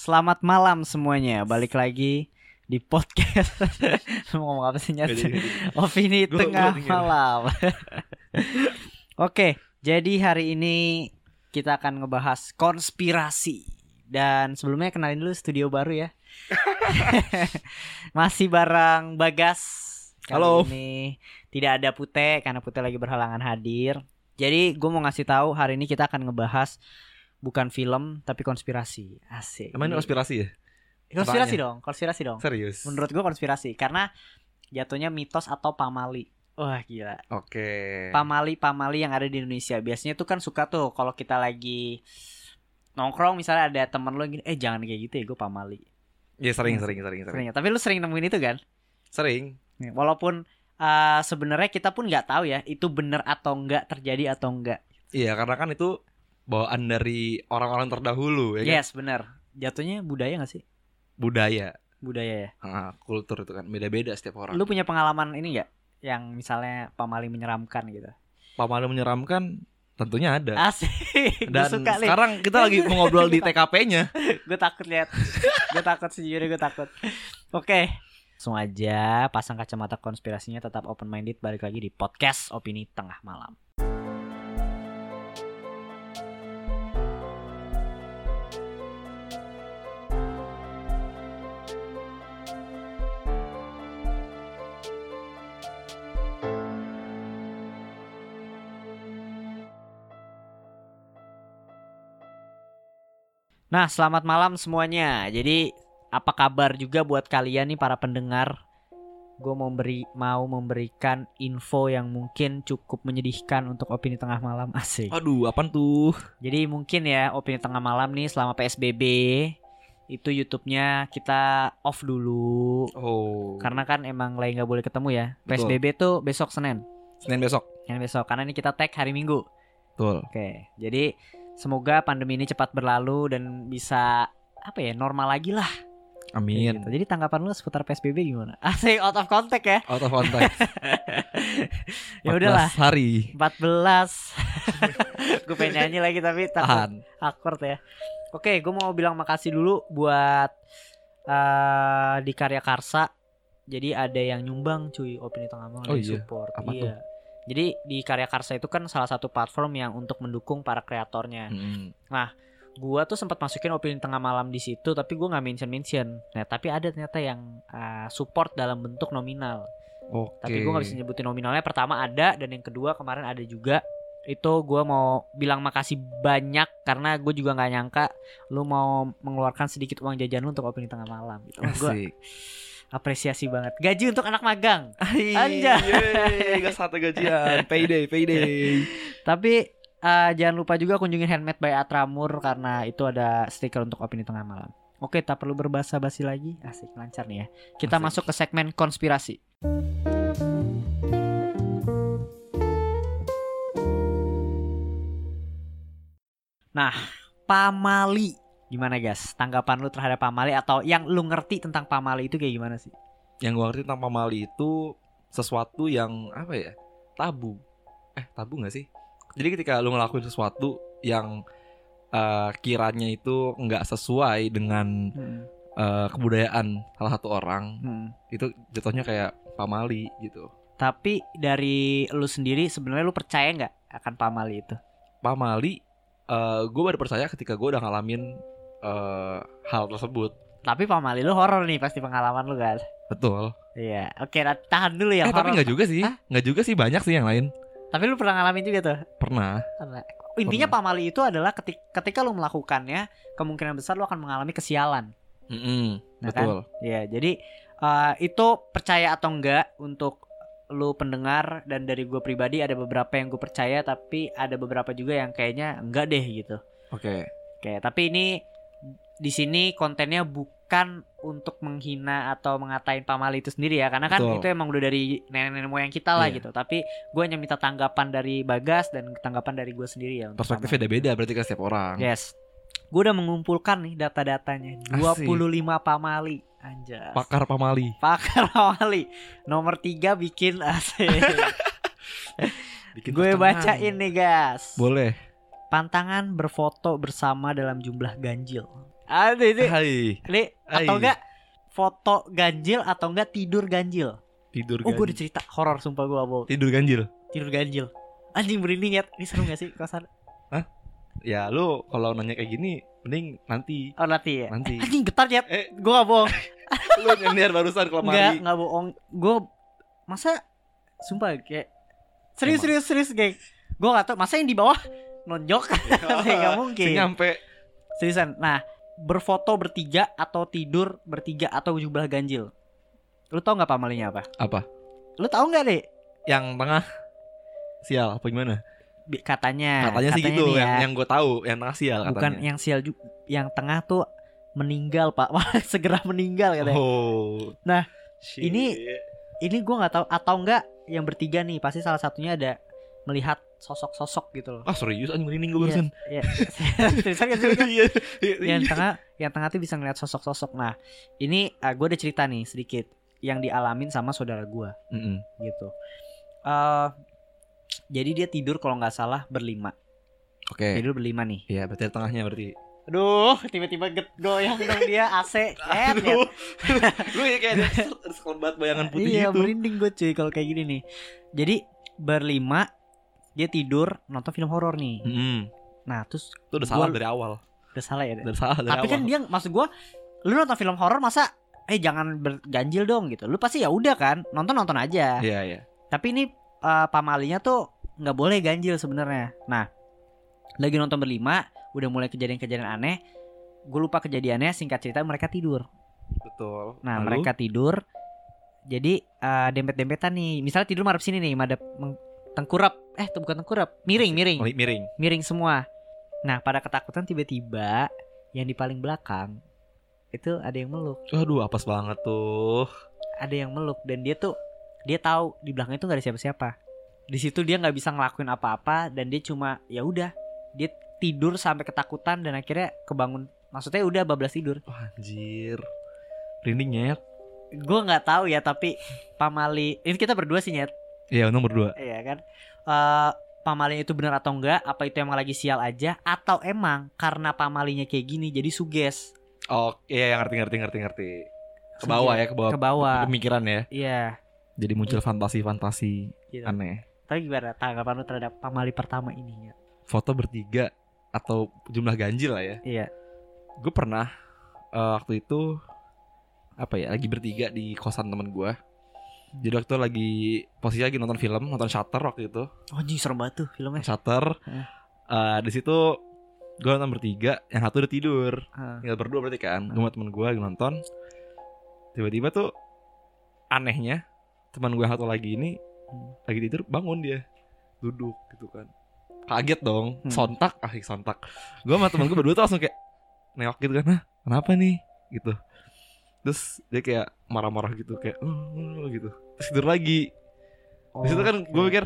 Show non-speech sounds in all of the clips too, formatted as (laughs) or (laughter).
Selamat malam semuanya. Balik lagi di podcast. (laughs) Mau ngomong apa sih jadi. Opini Gua- tengah gua malam. (laughs) Oke, jadi hari ini kita akan ngebahas konspirasi. Dan sebelumnya kenalin dulu studio baru ya. (laughs) Masih bareng Bagas. Kali Halo. ini tidak ada Pute karena Pute lagi berhalangan hadir. Jadi gue mau ngasih tahu hari ini kita akan ngebahas bukan film tapi konspirasi. Asik. Emang ini konspirasi ya? konspirasi Apanya? dong, konspirasi dong. Serius? Menurut gue konspirasi karena jatuhnya mitos atau pamali. Wah gila. Oke. Pamali-pamali yang ada di Indonesia biasanya tuh kan suka tuh kalau kita lagi nongkrong misalnya ada temen lo gini, eh jangan kayak gitu ya gue pamali. Iya sering, sering, sering, sering. Sering. Tapi lu sering nemuin itu kan? Sering. Walaupun uh, sebenarnya kita pun nggak tahu ya itu bener atau enggak terjadi atau enggak. Iya, karena kan itu bawaan dari orang-orang terdahulu ya kan? yes bener. Jatuhnya budaya gak sih? Budaya, Budaya ya. Ah, kultur itu kan beda-beda setiap orang. Lu punya pengalaman ini nggak? Yang misalnya pamali menyeramkan gitu. Pamalu menyeramkan tentunya ada. Asik. (laughs) Dan suka nih. sekarang kita lagi (laughs) mengobrol di TKP-nya. (laughs) gue takut lihat gue takut sejujurnya gue takut oke langsung aja pasang kacamata konspirasinya tetap open minded balik lagi di podcast opini tengah malam Nah, selamat malam semuanya. Jadi, apa kabar juga buat kalian nih para pendengar? Gue mau beri mau memberikan info yang mungkin cukup menyedihkan untuk opini tengah malam (laughs) asik. Aduh, apaan tuh? Jadi mungkin ya opini tengah malam nih selama PSBB itu YouTube-nya kita off dulu Oh. karena kan emang lagi nggak boleh ketemu ya. Betul. PSBB tuh besok Senin. Senin besok. Yang besok karena ini kita tag hari Minggu. Betul. Oke, jadi semoga pandemi ini cepat berlalu dan bisa apa ya normal lagi lah. Amin. gitu. Jadi tanggapan lu seputar PSBB gimana? (laughs) Asik out of contact ya. Out of contact. (laughs) ya udahlah, 14 hari. 14. (laughs) gue pengen nyanyi lagi tapi takut awkward ya. Oke, gue mau bilang makasih dulu buat eh di Karya Karsa. Jadi ada yang nyumbang cuy opini tengah malam Oh iya? support. Apa iya. Jadi di Karya Karsa itu kan salah satu platform yang untuk mendukung para kreatornya. Mm. gua tuh sempat masukin opini tengah malam di situ tapi gua nggak mention mention nah tapi ada ternyata yang uh, support dalam bentuk nominal Oke. tapi gua nggak bisa nyebutin nominalnya pertama ada dan yang kedua kemarin ada juga itu gua mau bilang makasih banyak karena gue juga nggak nyangka lu mau mengeluarkan sedikit uang jajan lu untuk opini tengah malam gitu Asik. Apresiasi banget gaji untuk anak magang Anjay. Gak satu gajian. Payday, payday. (laughs) tapi uh, jangan lupa juga kunjungin handmade by Atramur karena itu ada stiker untuk opini tengah malam. Oke, tak perlu berbahasa basi lagi. Asik, lancar nih ya. Kita Asik. masuk ke segmen konspirasi. Nah, pamali. Gimana guys? Tanggapan lu terhadap pamali atau yang lu ngerti tentang pamali itu kayak gimana sih? Yang gue ngerti tentang pamali itu sesuatu yang apa ya? Tabu. Eh, tabu gak sih? Jadi ketika lu ngelakuin sesuatu yang eh, kiranya itu nggak sesuai dengan Hmm. eh, kebudayaan salah satu orang, Hmm. itu jatuhnya kayak pamali gitu. Tapi dari lu sendiri sebenarnya lu percaya nggak akan pamali itu? Pamali, eh gue baru percaya ketika gue udah ngalamin eh, hal tersebut. Tapi pamali lu horor nih pasti pengalaman lu kan? Betul. Iya. Oke, nah, tahan dulu ya. eh tapi horor. nggak juga sih, nggak juga sih banyak sih yang lain. Tapi lu pernah ngalamin juga tuh. Pernah. Intinya Pernah. pamali itu adalah ketika, ketika lu melakukannya, kemungkinan besar lu akan mengalami kesialan. Mm-mm, Nah kan? betul. Ya, jadi eh, itu percaya atau enggak untuk lu pendengar dan dari gue pribadi ada beberapa yang gue percaya tapi ada beberapa juga yang kayaknya enggak deh gitu. Oke. Oke, tapi ini di sini kontennya bukan untuk menghina atau mengatain pamali itu sendiri ya, karena kan Betul. itu emang udah dari nenek-nenek moyang kita lah Iya. gitu. Tapi gue hanya minta tanggapan dari Bagas dan tanggapan dari gue sendiri ya. untuk Perspektifnya beda-beda berarti kan setiap orang. Yes, gue udah mengumpulkan nih data-datanya. 25 pamali, anjas. Pakar pamali. Pakar pamali. Nomor 3 bikin (laughs) asik. (laughs) Bikin gue bacain nih, gas. Boleh. Pantangan berfoto bersama dalam jumlah ganjil. Ada ini. Hai, Ini atau Ai. enggak foto ganjil atau enggak tidur ganjil. tidur Oh, gue udah ganjil. cerita horor sumpah gue bohong. Tidur ganjil. Tidur ganjil. Anjing merinding ya. Ini seru gak sih kosan? Ya lu kalau nanya kayak gini mending nanti Oh nanti ya. nanti. Anjing getar ya. Eh. Gue gak bohong. (laughs) lu nyender barusan kalau Enggak, mari. enggak bohong. Gue masa sumpah kayak serius Emang. serius serius geng. Gue gak tau masa yang di bawah nonjok (laughs) (laughs) Nggak mungkin. Sih nyampe Seriusan. Nah, berfoto bertiga atau tidur bertiga atau jumlah ganjil. Lu tau nggak pamalinya apa? apa? Lu tau nggak deh? Yang tengah sial apa gimana? Bi- Katanya. Katanya sih gitu nih yang ya. yang gue tahu yang tengah sial katanya. Bukan yang sial juga. Yang tengah tuh meninggal pak. (laughs) Wah segera meninggal katanya. Oh. Nah, Shit. ini- Ini gua nggak tahu atau enggak yang bertiga nih pasti salah satunya ada melihat sosok-sosok gitu loh. Ah serius anjing merinding gue barusan. Iya. (laughs) Seriusan nggak sih? Iya. yang tengah yang tengah tuh bisa ngeliat sosok-sosok. Nah, ini uh, gue ada cerita nih sedikit yang dialamin sama saudara gua Mm-mm. gitu. eh jadi dia tidur kalau nggak salah berlima. Oke. Tidur berlima nih. Iya, berarti tengahnya berarti. Aduh, tiba-tiba get goyang dong dia AC. Nyet. (laughs) Aduh. (laughs) Gue ya kayak ada bayangan putih iya, gitu. merinding gue cuy kalau kayak gini nih. Jadi berlima dia tidur nonton film horor nih. Mm. Nah, terus Itu udah salah Gua- dari awal. udah salah ya. Udah salah dari Tapi awal. kan dia maksud gua lu nonton film horor masa eh jangan berganjil dong gitu. Lu pasti ya udah kan, nonton-nonton aja. Iya, iya. Tapi ini eh, pamalinya tuh nggak boleh ganjil sebenarnya. Nah, lagi nonton berlima, udah mulai kejadian-kejadian aneh. Gue lupa kejadiannya, singkat cerita mereka tidur. Betul. Nah, Lalu? mereka tidur. Jadi eh, dempet-dempetan nih. Misalnya tidur madep sini nih, madep tengkurap. Eh, tuh bukan tengkurap, miring, miring, Oh, miring. miring semua. Nah, pada ketakutan tiba-tiba yang di paling belakang itu ada yang meluk, Aduh, apes banget tuh. ada yang meluk dan dia tuh dia tahu di belakang itu nggak ada siapa-siapa. Di situ dia nggak bisa ngelakuin apa-apa dan dia cuma ya udah dia tidur sampai ketakutan dan akhirnya kebangun. Maksudnya udah bablas tidur. Wah, anjir. Merinding nyet. Gue nggak tahu ya tapi pamali ini kita berdua sih nyet. Iya, untung berdua. Iya kan. Eh pamalinya itu benar atau enggak? Apa itu emang lagi sial aja? Atau emang karena pamalinya kayak gini jadi suges? Oh, iya, ngerti ngerti ngerti ngerti. Ke bawah ya, ke bawah. Ke bawah. Pemikiran ya. Iya. Jadi muncul fantasi-fantasi Gitu. aneh. Tapi gimana tanggapan lu terhadap pamali pertama ini? Ya? Foto bertiga atau jumlah ganjil lah ya. Iya. Gue pernah eh, waktu itu apa ya, lagi bertiga di kosan temen gue. Jadi waktu itu lagi posisi lagi nonton film, nonton Shutter waktu itu. Oh, anjing serem banget tuh filmnya. Shutter. Eh, di situ gue nonton bertiga, yang satu udah tidur. Heeh. Tinggal berdua berarti kan. Hmm. Gue sama temen gue lagi nonton. Tiba-tiba tuh anehnya teman gue satu lagi ini Hmm. lagi tidur bangun dia duduk gitu kan kaget dong Hmm. sontak ah sontak gue sama temen gue berdua tuh langsung kayak nengok gitu kan kenapa nih gitu terus dia kayak marah-marah gitu kayak "Eh, eh," gitu terus tidur lagi Oh, di situ kan gue oke. pikir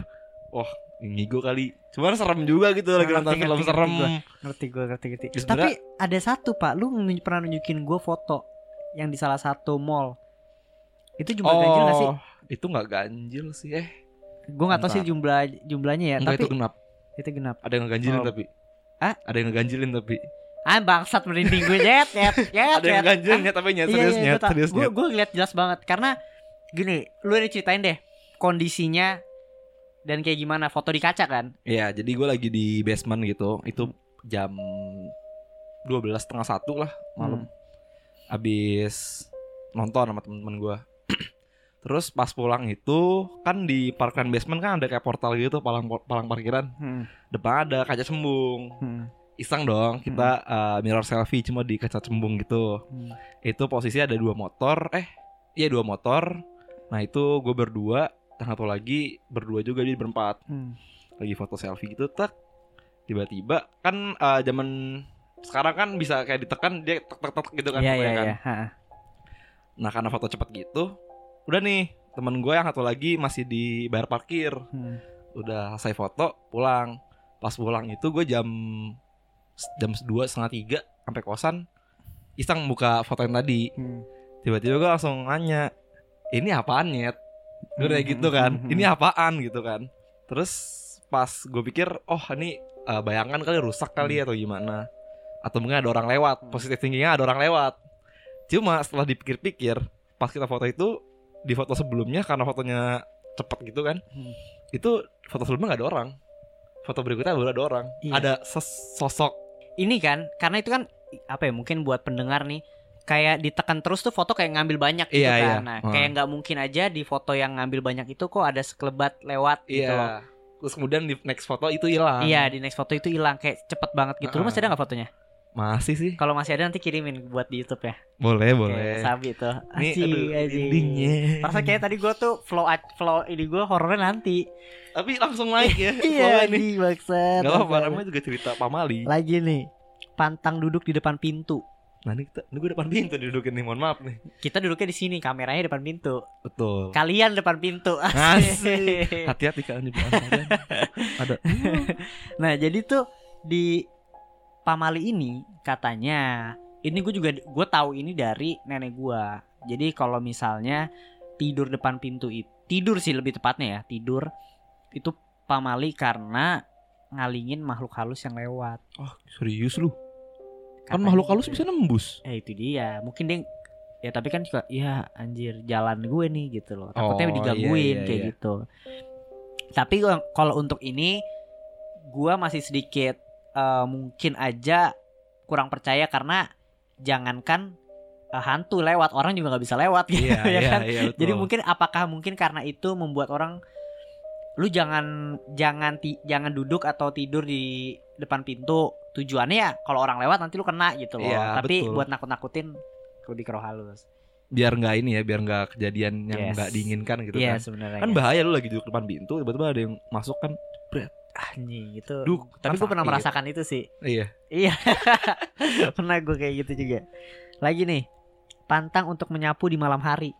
wah ngigo kali cuman serem juga gitu lagi Ngerti, nonton film ngerti, serem ngerti ngerti gue ngerti ngerti. Ya, Tapi ada satu pak, lu pernah nunjukin gue foto yang di salah satu mall. Itu jumlah ganjil gak sih? oh itu nggak ganjil sih eh Gue nggak tahu sih jumlah jumlahnya ya. Enggak tapi itu genap itu genap. ada yang ngeganjilin Oh. tapi Hah? ada yang ngeganjilin tapi Ah bangsat merinding gue nyet nyet (laughs) nyet. ada yang nyet. ngeganjilin Ah, tapi nyet Iya, serius iya, nyet serius gue nyet gue ngeliat jelas banget karena gini, lu ini ceritain deh kondisinya dan kayak gimana foto di kaca kan? Iya, jadi gue lagi di basement gitu. Itu jam 12 setengah satu lah malam. Hmm. Abis nonton sama temen-temen gue. (clears throat) Terus pas pulang itu kan di parkiran basement kan ada kayak portal gitu palang palang parkiran. Hmm. Depan ada kaca cembung. Hmm. Iseng dong kita uh, mirror selfie cuma di kaca cembung gitu. Hmm. Itu posisi ada dua motor. Eh, iya dua motor. Nah itu gue berdua. Dan satu lagi berdua juga di berempat. Hmm. lagi foto selfie gitu tak tiba-tiba kan eh, zaman sekarang kan bisa kayak ditekan dia tek tek tek gitu kan iya kan. iya. Ha. nah karena foto cepet gitu udah nih temen gue yang satu lagi masih di bayar parkir Hmm. udah selesai foto pulang pas pulang itu gue jam jam dua setengah tiga sampai kosan iseng buka foto yang tadi. Hmm. tiba-tiba gue langsung nanya ini apaan nyet? Gue kayak gitu kan hmm, hmm, ini apaan? gitu kan. Terus pas gue pikir oh ini eh, bayangan kali rusak kali atau gimana? Atau mungkin ada orang lewat positif tingginya ada orang lewat. Cuma setelah dipikir-pikir pas kita foto itu di foto sebelumnya karena fotonya cepet gitu kan Hmm. itu foto sebelumnya nggak ada orang. Foto berikutnya baru ada orang. Iya. ada sosok Ini kan karena itu kan apa ya mungkin buat pendengar nih kayak ditekan terus tuh foto kayak ngambil banyak gitu Iya, kan. iya. Nah, Hmm. kayak nggak mungkin aja di foto yang ngambil banyak itu kok ada sekelebat lewat gitu loh. iya terus kemudian di next foto itu hilang Iya, di next foto itu hilang kayak cepet banget gitu. Lu masih ada nggak fotonya? Masih sih Kalau masih ada nanti kirimin buat di YouTube ya. boleh Kayak boleh Sabi tuh. Ini Anjing, aduh kayak tadi gue tuh flow flow ini gue horornya nanti. Tapi langsung naik ya. (laughs) Iya, nih. maksud. Gak apa-apa namanya juga cerita pamali. Lagi nih. Pantang duduk di depan pintu. Nah ini kita, ini gue depan pintu didudukin nih, mohon maaf nih. Kita duduknya di sini, kameranya depan pintu. Betul. Kalian depan pintu. Asik. (laughs) Hati-hati kalian di belakang. Ada. (laughs) nah, jadi tuh di Pamali ini katanya ini gue juga gue tahu ini dari nenek gue. Jadi kalau misalnya tidur depan pintu itu tidur sih lebih tepatnya ya tidur itu pamali karena ngalingin makhluk halus yang lewat. Oh serius lu? Kan Katanya makhluk halus gitu. bisa nembus. Eh itu dia. Mungkin dia ya tapi kan juga ya anjir jalan gue nih gitu loh. Takutnya Oh, digangguin iya, iya, kayak iya. gitu. Tapi kalau untuk ini gua masih sedikit eh, mungkin aja kurang percaya karena jangankan eh, hantu lewat orang juga nggak bisa lewat (laughs) gitu Iya, ya iya, kan. iya, betul. Jadi mungkin apakah mungkin karena itu membuat orang lu jangan jangan ti- jangan duduk atau tidur di depan pintu. Tujuannya ya kalau orang lewat nanti lu kena gitu loh. Iya, Tapi betul. buat nakut-nakutin kudu di halus. biar nggak ini ya, biar nggak kejadian yang Yes. nggak diinginkan gitu Iya kan. Kan ya. bahaya lu lagi duduk depan pintu, tiba-tiba ada yang masuk kan. Anjing itu. Duh, Tapi gue pernah sakit. merasakan itu sih. Iya. Iya. (laughs) pernah gue kayak gitu juga. Lagi nih. Pantang untuk menyapu di malam hari.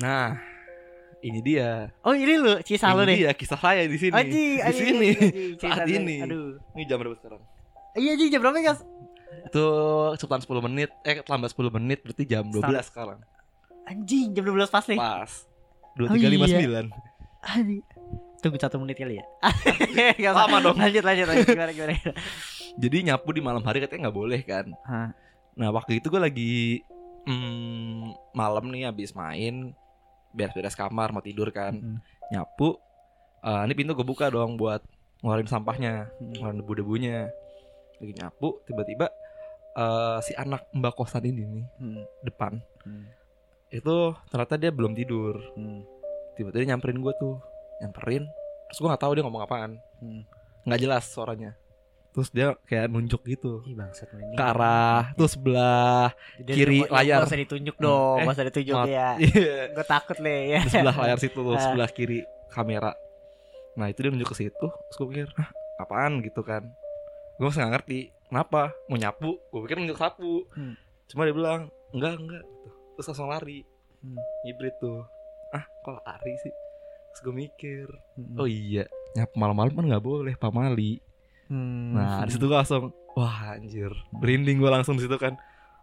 Nah, ini dia. Oh ini lu kisah lu ini nih. dia kisah saya di sini. Di sini. Saat ini. Aduh. Ini jam berapa sekarang? Iya anjing jam berapa guys? Itu sekitar 10 menit, eh terlambat 10 menit berarti jam 12 sekarang. Anjing jam 12 pas nih. Pas. Oh, 2359. Aduh. Tunggu satu menit kali ya. (laughs) Gak Lama dong. Lanjut lanjut lanjut (laughs) gimana gimana. Jadi nyapu di malam hari katanya nggak boleh kan. Hah. Nah waktu itu gue lagi hmm, malam nih habis main beres-beres kamar mau tidur kan Mm-mm. nyapu Eh, ini pintu gue buka dong buat ngeluarin sampahnya Mm. ngeluarin debu-debunya lagi nyapu tiba-tiba eh, si anak mbak kosan ini nih Hmm. depan Hmm. itu ternyata dia belum tidur Hmm. tiba-tiba nyamperin gue tuh nyamperin terus gue nggak tahu dia ngomong apaan Hmm. nggak jelas suaranya terus dia kayak nunjuk gitu Ih bangsat ini. ke arah tuh sebelah Dia- kiri dia- layar. Gak usah ditunjuk dong, Eh, gak usah ditunjuk ya. (laughs) Iya. Gue takut nih ya. di sebelah layar situ tuh (laughs) Ah. sebelah kiri kamera nah itu dia nunjuk ke situ terus gue pikir Hah, apaan gitu kan gue masih nggak ngerti kenapa mau nyapu gue pikir nunjuk sapu Hmm. cuma dia bilang enggak enggak terus langsung lari Hmm. hibrid tuh ah kok lari sih terus gue mikir Hmm. oh iya nyapu malam-malam kan nggak boleh pamali Hmm. nah di situ gue langsung wah anjir berinding gue langsung di situ kan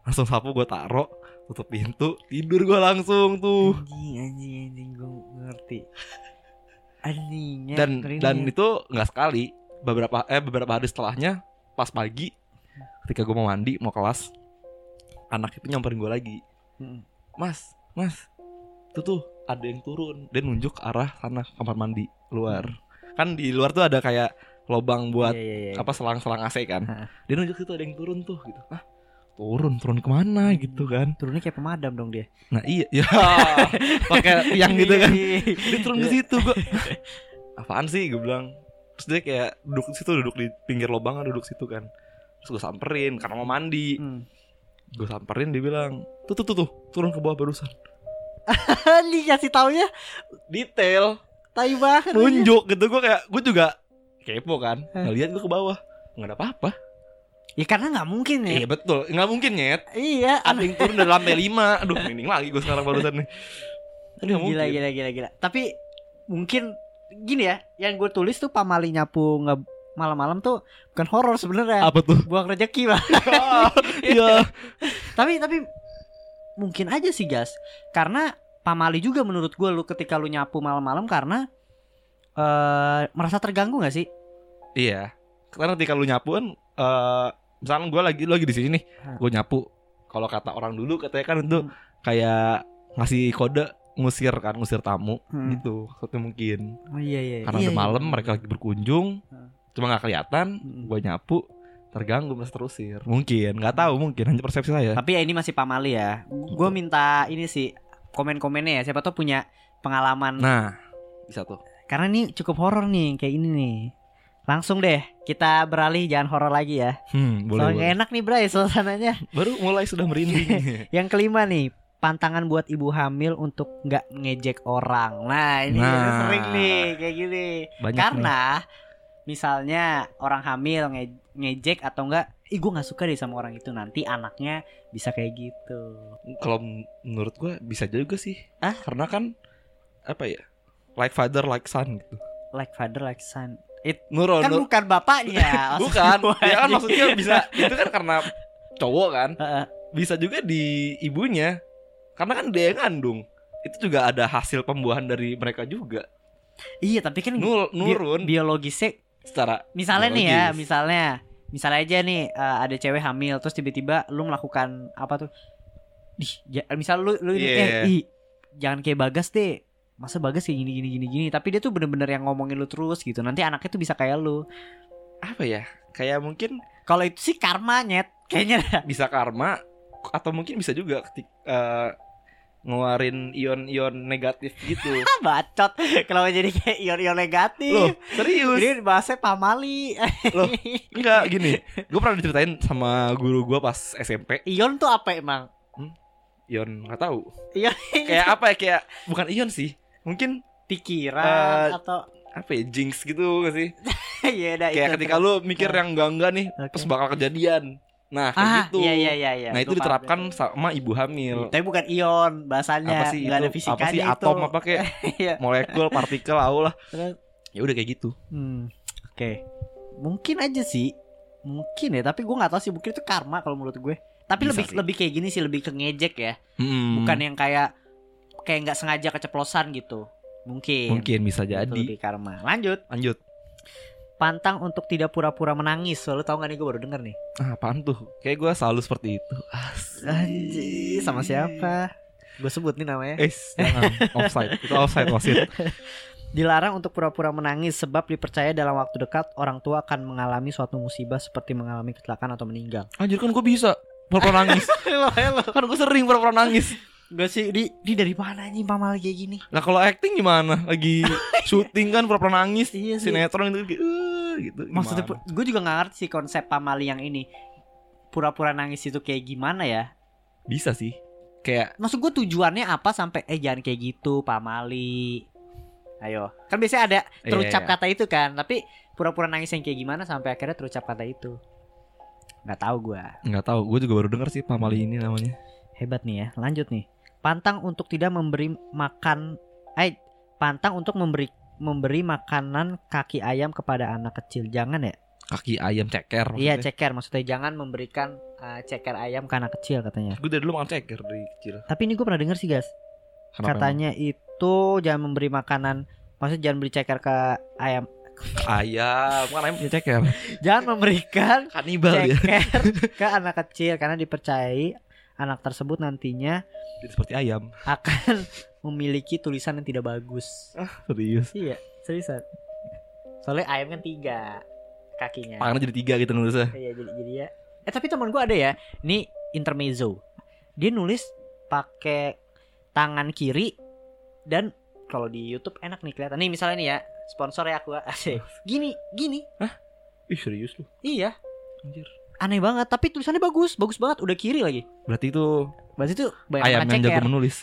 langsung sapu gue taro tutup pintu tidur gue langsung tuh Anjing, anjing, anjing, gue ngerti. Anjingnya. dan dan nih. itu nggak sekali beberapa eh beberapa hari setelahnya pas pagi ketika gue mau mandi mau kelas anak itu nyamperin gue lagi Hmm. mas mas itu tuh ada yang turun. Dia nunjuk arah sana kamar mandi luar. Kan di luar tuh ada kayak lobang buat Iya, iya, iya. apa selang-selang AC kan. Hah. dia nunjuk situ ada yang turun tuh gitu. Ah turun turun ke mana gitu kan. Turunnya kayak pemadam dong dia. nah iya. (laughs) Ya pakai tiang gitu kan. Iya, iya. dia turun ke situ gue apaan sih? Gue bilang. Terus dia kayak duduk di situ duduk di pinggir lubang duduk situ kan. Terus gue samperin karena mau mandi. Hmm. gue samperin dia bilang tuh tuh tuh tuh turun ke bawah barusan (laughs) Nih kasih taunya detail tai banget. nunjuk gitu gue kayak gue juga kepo kan ngeliat gue ke bawah nggak ada apa-apa Ya karena nggak mungkin ya. iya betul nggak mungkin nyet Iya. ada yang turun dari lantai lima aduh mending lagi gue sekarang barusan nih Aduh, Nggak gila, mungkin. gila, gila, gila. Tapi mungkin gini ya, yang gue tulis tuh pamali nyapu nge malam-malam tuh bukan horor sebenarnya. apa tuh Buang rezeki lah. (laughs) iya (laughs) tapi tapi mungkin aja sih gas, karena pamali juga menurut gue lu ketika lu nyapu malam-malam karena eh merasa terganggu gak sih? iya karena ketika lu nyapu kan eh, misalnya gue lagi lu lagi di sini nih, gue nyapu. Kalau kata orang dulu katanya kan itu Hmm. kayak ngasih kode ngusir kan, ngusir tamu Hmm. gitu. Satu mungkin. Oh iya iya. Karena iya, udah iya. malam mereka lagi berkunjung, Hmm. cuma nggak kelihatan. Hmm. Gue nyapu, terganggu mas terusir. Mungkin, nggak tahu mungkin hanya persepsi saya. Tapi ya ini masih pamali ya. Gue minta ini sih komen-komennya ya. Siapa tuh punya pengalaman. Nah, bisa tuh. Karena ini cukup horor nih kayak ini nih. Langsung deh kita beralih jangan horor lagi ya. Hmm, boleh. Soalnya boleh. enak nih Bray suasananya. Baru mulai sudah merinding. (laughs) Yang kelima nih, pantangan buat ibu hamil untuk nggak ngejek orang. Nah ini Nah. sering nih kayak gini. Banyak Karena misalnya orang hamil nge- ngejek atau enggak, ih gue nggak suka deh sama orang itu nanti anaknya bisa kayak gitu. Kalau menurut gue bisa juga sih. Ah? Karena kan apa ya? Like father, like son gitu. Like father like son. Nurul, Kan nur- bukan bapaknya. (laughs) bukan. ya kan maksudnya bisa. (laughs) Itu kan karena cowok kan. Bisa juga di ibunya. Karena kan dia yang ngandung. Itu juga ada hasil pembuahan dari mereka juga. Iya tapi kan bi- nurun biologisnya secara misalnya nih ya misalnya. Misalnya aja nih eh, ada cewek hamil terus tiba-tiba lu melakukan apa tuh? Dih, ja- misal lu lu ini, Iya. eh ih, jangan kayak bagas deh. Masa bagas kayak gini gini gini gini? Tapi dia tuh bener-bener yang ngomongin lu terus gitu. Nanti anaknya tuh bisa kayak lu. Apa ya? Kayak mungkin kalau itu sih karma nyet. Kayaknya. Bisa karma atau mungkin bisa juga ketik eh, ngeluarin ion-ion negatif gitu. (laughs) Bacot kalau jadi kayak ion-ion negatif Loh, serius? ini bahasnya pamali Loh, (laughs) Enggak gini. Gue pernah diceritain sama guru gue pas SMP. ion tuh apa emang Ion nggak tahu. ion Kayak apa ya? Kayak bukan ion sih. Mungkin pikiran Eh, atau apa ya? Jinx gitu gak sih? (laughs) ya udah Kayak itu ketika lu mikir Ah. yang enggak-enggak nih, Oke. terus bakal kejadian. Nah, kayak ah gitu. iya iya iya iya Nah, itu diterapkan sama ibu hamil. Tapi bukan ion bahasanya. Apa sih Nggak ada itu? fisikanya Apa sih itu. atom apa kayak (laughs) Iya. molekul, partikel, au lah. Ya udah kayak gitu. hmm, Oke. Mungkin aja sih. Mungkin ya, tapi gue nggak tahu sih mungkin itu karma kalau menurut gue. Tapi Bisa lebih sih. lebih kayak gini sih, lebih ke ngejek ya. Hmm, Bukan yang kayak kayak nggak sengaja keceplosan gitu. Mungkin. mungkin bisa Itu jadi. lebih karma. Lanjut. Lanjut. Pantang untuk tidak pura-pura menangis. Soalnya tau gak nih gue baru denger nih. Ah, apaan tuh? Kayak gue selalu seperti itu. Anjir, sama siapa? Gue sebut nih namanya. Eh, jangan offside. Itu offside wasit. (laughs) Dilarang untuk pura-pura menangis sebab dipercaya dalam waktu dekat orang tua akan mengalami suatu musibah seperti mengalami kecelakaan atau meninggal. Anjir kan gue bisa pura-pura nangis. (laughs) Hello, hello. kan gue sering pura-pura nangis. Gak sih, di, di dari mana nih pamal kayak gini? Lah kalau acting gimana? Lagi (laughs) syuting kan pura-pura nangis. Iya sih. Sinetron itu kayak Gitu. Maksudnya gue juga gak ngerti sih konsep pamali yang ini. Pura-pura nangis itu kayak gimana ya? bisa sih. Kayak Maksud gue tujuannya apa sampai eh jangan kayak gitu pamali. Ayo, kan biasanya ada Iya, terucap iya. kata itu kan, tapi pura-pura nangis yang kayak gimana sampai akhirnya terucap kata itu. Nggak tahu gua. nggak tahu. Gue juga baru denger sih pamali ini namanya. Hebat nih ya. Lanjut nih. Pantang untuk tidak memberi makan eh pantang untuk memberi memberi makanan kaki ayam kepada anak kecil. Jangan ya? Kaki ayam ceker. Iya, ceker maksudnya jangan memberikan eh, ceker ayam ke anak kecil katanya. Gue dari dulu makan ceker dari kecil. Tapi ini gue pernah denger sih, guys. Kenapa Katanya itu jangan memberi makanan maksudnya jangan beri ceker ke ayam. emang? ayam, kan ayam punya ceker. (laughs) Jangan memberikan Kanibal ya. ceker ke anak kecil karena dipercayai anak tersebut nantinya Jadi seperti ayam. (laughs) akan memiliki tulisan yang tidak bagus. Serius. Iya, seriusan. Soalnya ayam kan tiga kakinya. Tangannya jadi tiga gitu nulisnya. Iya, jadi jadi ya. Eh tapi teman gua ada ya. Ini intermezzo. Dia nulis pakai tangan kiri dan kalau di YouTube enak nih kelihatan. Nih misalnya nih ya, sponsor ya aku (laughs) asik. Gini, gini. Ih serius lu. Iya, Anjir. Aneh banget tapi tulisannya bagus, bagus banget udah kiri lagi. Berarti itu Berarti itu banyak ayam makan yang jago menulis.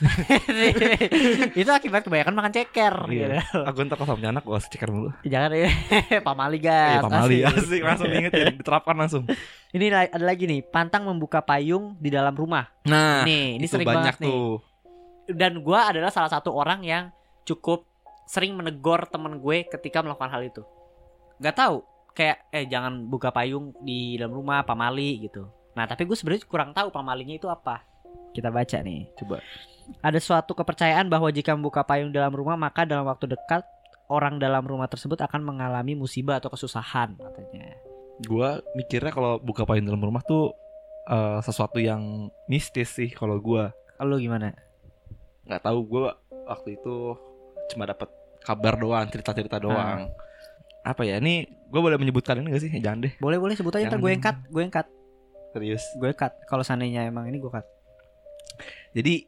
(laughs) itu akibat kebanyakan makan ceker. Iya. gitu. Aku ntar kalau punya anak gue ceker mulu. Jangan ya, (laughs) pamali Eh, guys. pamali asik. asik langsung diingetin, diterapkan langsung. Ini ada lagi nih, pantang membuka payung di dalam rumah. Nah, nih, ini itu sering banyak banget nih. tuh. Dan gua adalah salah satu orang yang cukup sering menegur temen gue ketika melakukan hal itu. Gak tahu, kayak eh jangan buka payung di dalam rumah, pamali gitu. Nah, tapi gue sebenarnya kurang tahu pamalinya itu apa. Kita baca nih. Coba. Ada suatu kepercayaan bahwa jika membuka payung dalam rumah maka dalam waktu dekat orang dalam rumah tersebut akan mengalami musibah atau kesusahan katanya. Gua mikirnya kalau buka payung dalam rumah tuh eh, sesuatu yang mistis sih kalau gua. Lu gimana? nggak tahu gua waktu itu cuma dapat kabar doang, cerita-cerita doang. Apa ya? Ini gua boleh menyebutkan ini gak sih? Jangan deh, Boleh boleh sebut aja ntar gue yang cut, gue yang cut, serius. gue cut. Kalau seandainya emang ini gue cut. Jadi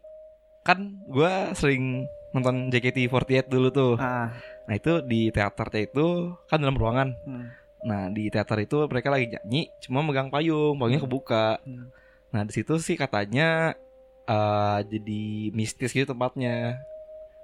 kan gua sering nonton JKT48 dulu tuh. Ah, Nah itu di teaternya itu kan dalam ruangan. hmm. Nah di teater itu mereka lagi nyanyi, cuma megang payung, payungnya kebuka. Hmm. Nah di situ sih katanya eh jadi mistis gitu tempatnya.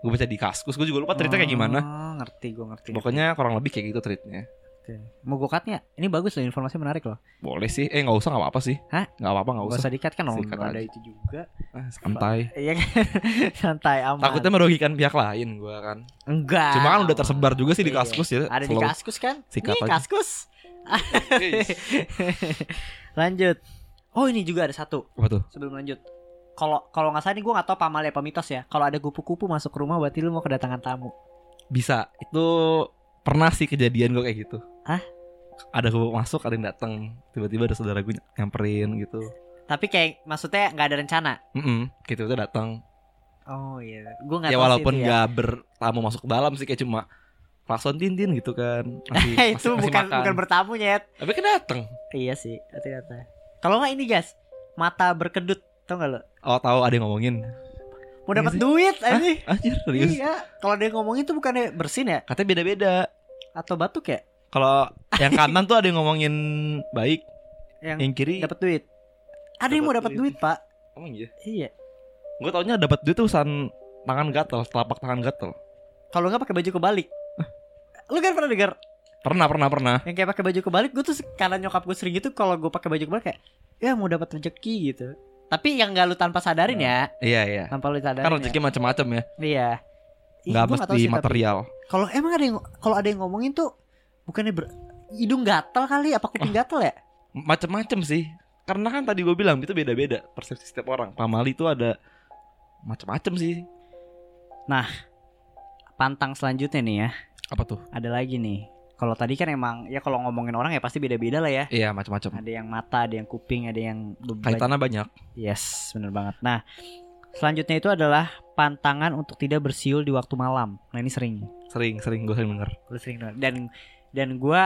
Gue baca di kaskus, gue juga lupa cerita kayak gimana. Oh, ngerti gue ngerti. Pokoknya kurang lebih kayak gitu treatnya. Oke. Mau gue cut? Ini bagus loh informasi menarik loh. Boleh sih, eh nggak usah nggak apa-apa sih. Hah? Nggak apa-apa nggak Gak usah. usah di cut kan? Nggak ada aja. itu juga. Ah, santai. Iya kan? (laughs) Santai aman. Takutnya merugikan pihak lain gue kan. enggak. Cuma kan udah tersebar juga sih di Iya. kaskus ya. Ada di kaskus kan? Sikat Nih kaskus. (laughs) Lanjut. Oh ini juga ada satu Apa tuh? sebelum lanjut. Kalau kalau nggak salah nih gue nggak tahu pamali apa mitos ya. Kalau ada kupu-kupu masuk rumah berarti lu mau kedatangan tamu. Bisa. Itu pernah sih kejadian gue kayak gitu. Hah? Ada gue masuk, ada yang datang. Tiba-tiba ada saudara gue nyamperin gitu. Tapi kayak maksudnya nggak ada rencana. Mm Gitu itu datang. Oh iya. Gue nggak Ya tahu walaupun ya. nggak bertamu masuk ke dalam sih kayak cuma klakson tintin gitu kan. Masih, (laughs) itu masih- masih bukan makan. bukan bertamu nyet. Tapi kan datang. Iya sih, ternyata. Kalau nggak ini guys, mata berkedut, tau nggak lo? Oh tahu ada yang ngomongin. Mau Iya dapat sih. duit aja. Anjir serius. Iya, kalau ada yang ngomongin tuh bukannya bersin ya Katanya beda-beda. atau batuk ya? Kalau yang kanan tuh ada yang ngomongin baik, Yang yang kiri dapat duit. Ada yang mau Dapat dapat duit. duit, Pak. emang iya. Iya. Gue taunya dapat duit tuh urusan tangan gatel, telapak tangan gatel. Kalau nggak pakai baju kebalik. Lu kan pernah dengar Pernah, pernah, pernah. yang kayak pakai baju kebalik? Gue tuh karena nyokap gue sering gitu kalau gue pakai baju kebalik kayak ya mau dapat rezeki gitu. Tapi yang nggak lu tanpa sadarin ya, Iya, iya. tanpa lu sadarin. Kan ya. rezeki macam-macam ya. Iya. Ih, nggak tahu mesti sih, tapi- material. Kalau emang ada yang kalau ada yang ngomongin tuh bukannya ber, hidung gatal kali apa kuping gatal ya? Macam-macam sih. Karena kan tadi gue bilang itu beda-beda persepsi setiap orang. Pamali itu ada macam-macam sih. Pantang selanjutnya nih ya. Apa tuh? Ada lagi nih. Kalau tadi kan emang ya kalau ngomongin orang ya pasti beda-beda lah ya. Iya, macam-macam. Ada yang mata, ada yang kuping, ada yang Kaitannya banyak. Yes, bener banget. Nah, selanjutnya itu adalah pantangan untuk tidak bersiul di waktu malam. Nah ini sering, Sering, sering gue sering denger. gue sering denger. dan dan gue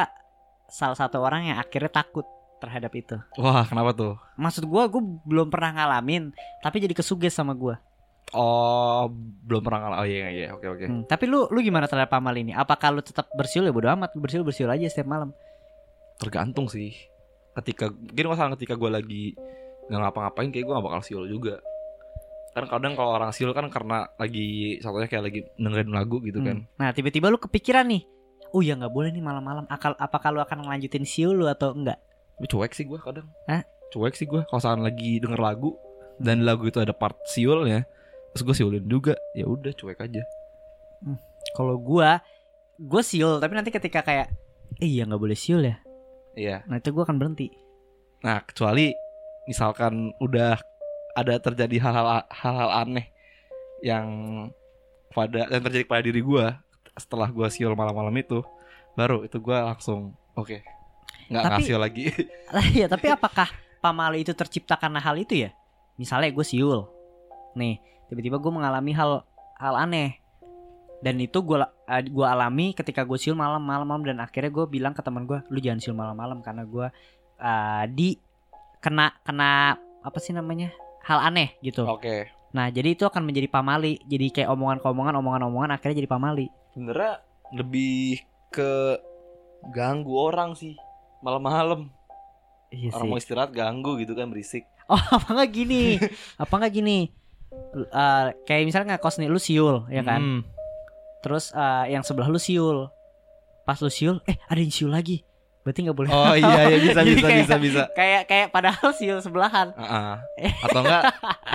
salah satu orang yang akhirnya takut terhadap itu. Wah, kenapa tuh? Maksud gue, gue belum pernah ngalamin, tapi jadi kesuges sama gue. Oh, belum pernah ngalah. Oh iya, iya, oke, oke. Hmm, Tapi lu lu gimana terhadap pamal ini? Apakah lu tetap bersiul ya bodo amat, bersiul bersiul aja setiap malam. Tergantung sih. Ketika, mungkin masalah ketika gue lagi nggak ngapa-ngapain, kayak gue gak bakal siul juga. Kan kadang kalau orang siul kan karena lagi, contohnya kayak lagi dengerin lagu gitu kan. Hmm. Nah tiba-tiba lu kepikiran nih, oh ya nggak boleh nih malam-malam. Akal apakah lu akan ngelanjutin siul lu atau enggak? Cuek sih gue kadang. Hah? Cuek sih gue. Kalau lagi denger lagu dan lagu itu ada part siulnya, terus gue siulin juga, ya udah cuek aja. Kalau gua, gua siul. Tapi nanti ketika kayak, eh iya nggak boleh siul ya. Iya. Nah itu gua akan berhenti. Nah, kecuali misalkan udah ada terjadi hal-hal hal-hal aneh yang pada yang terjadi pada diri gua setelah gua siul malam-malam itu, baru itu gua langsung oke. nggak Tapi- ngasih lagi. (laughs) Lah iya, tapi apakah pamali itu tercipta karena hal itu ya? Misalnya gue siul, nih tiba-tiba gue mengalami hal hal aneh dan itu gue gua alami ketika gue siul malam-malam malam dan akhirnya gue bilang ke teman gue, lu jangan siul malam-malam karena gue uh, di kena kena apa sih namanya hal aneh gitu. Oke. Nah jadi itu akan menjadi pamali, jadi kayak omongan-omongan, omongan-omongan akhirnya jadi pamali. Sebenarnya lebih ke ganggu orang sih malam-malam. Iya Orang mau istirahat ganggu gitu kan berisik. Oh (laughs) apa nggak gini? (laughs) apa nggak gini? Eh, kayak misalnya nggak kos nih lu siul ya kan? Hmm. Terus eh, yang sebelah lu siul. Pas lu siul, eh ada yang siul lagi. Berarti nggak boleh. Oh iya iya bisa (laughs) bisa kayak- bisa bisa. kayak kayak padahal siul sebelahan. Ah, ah. Atau enggak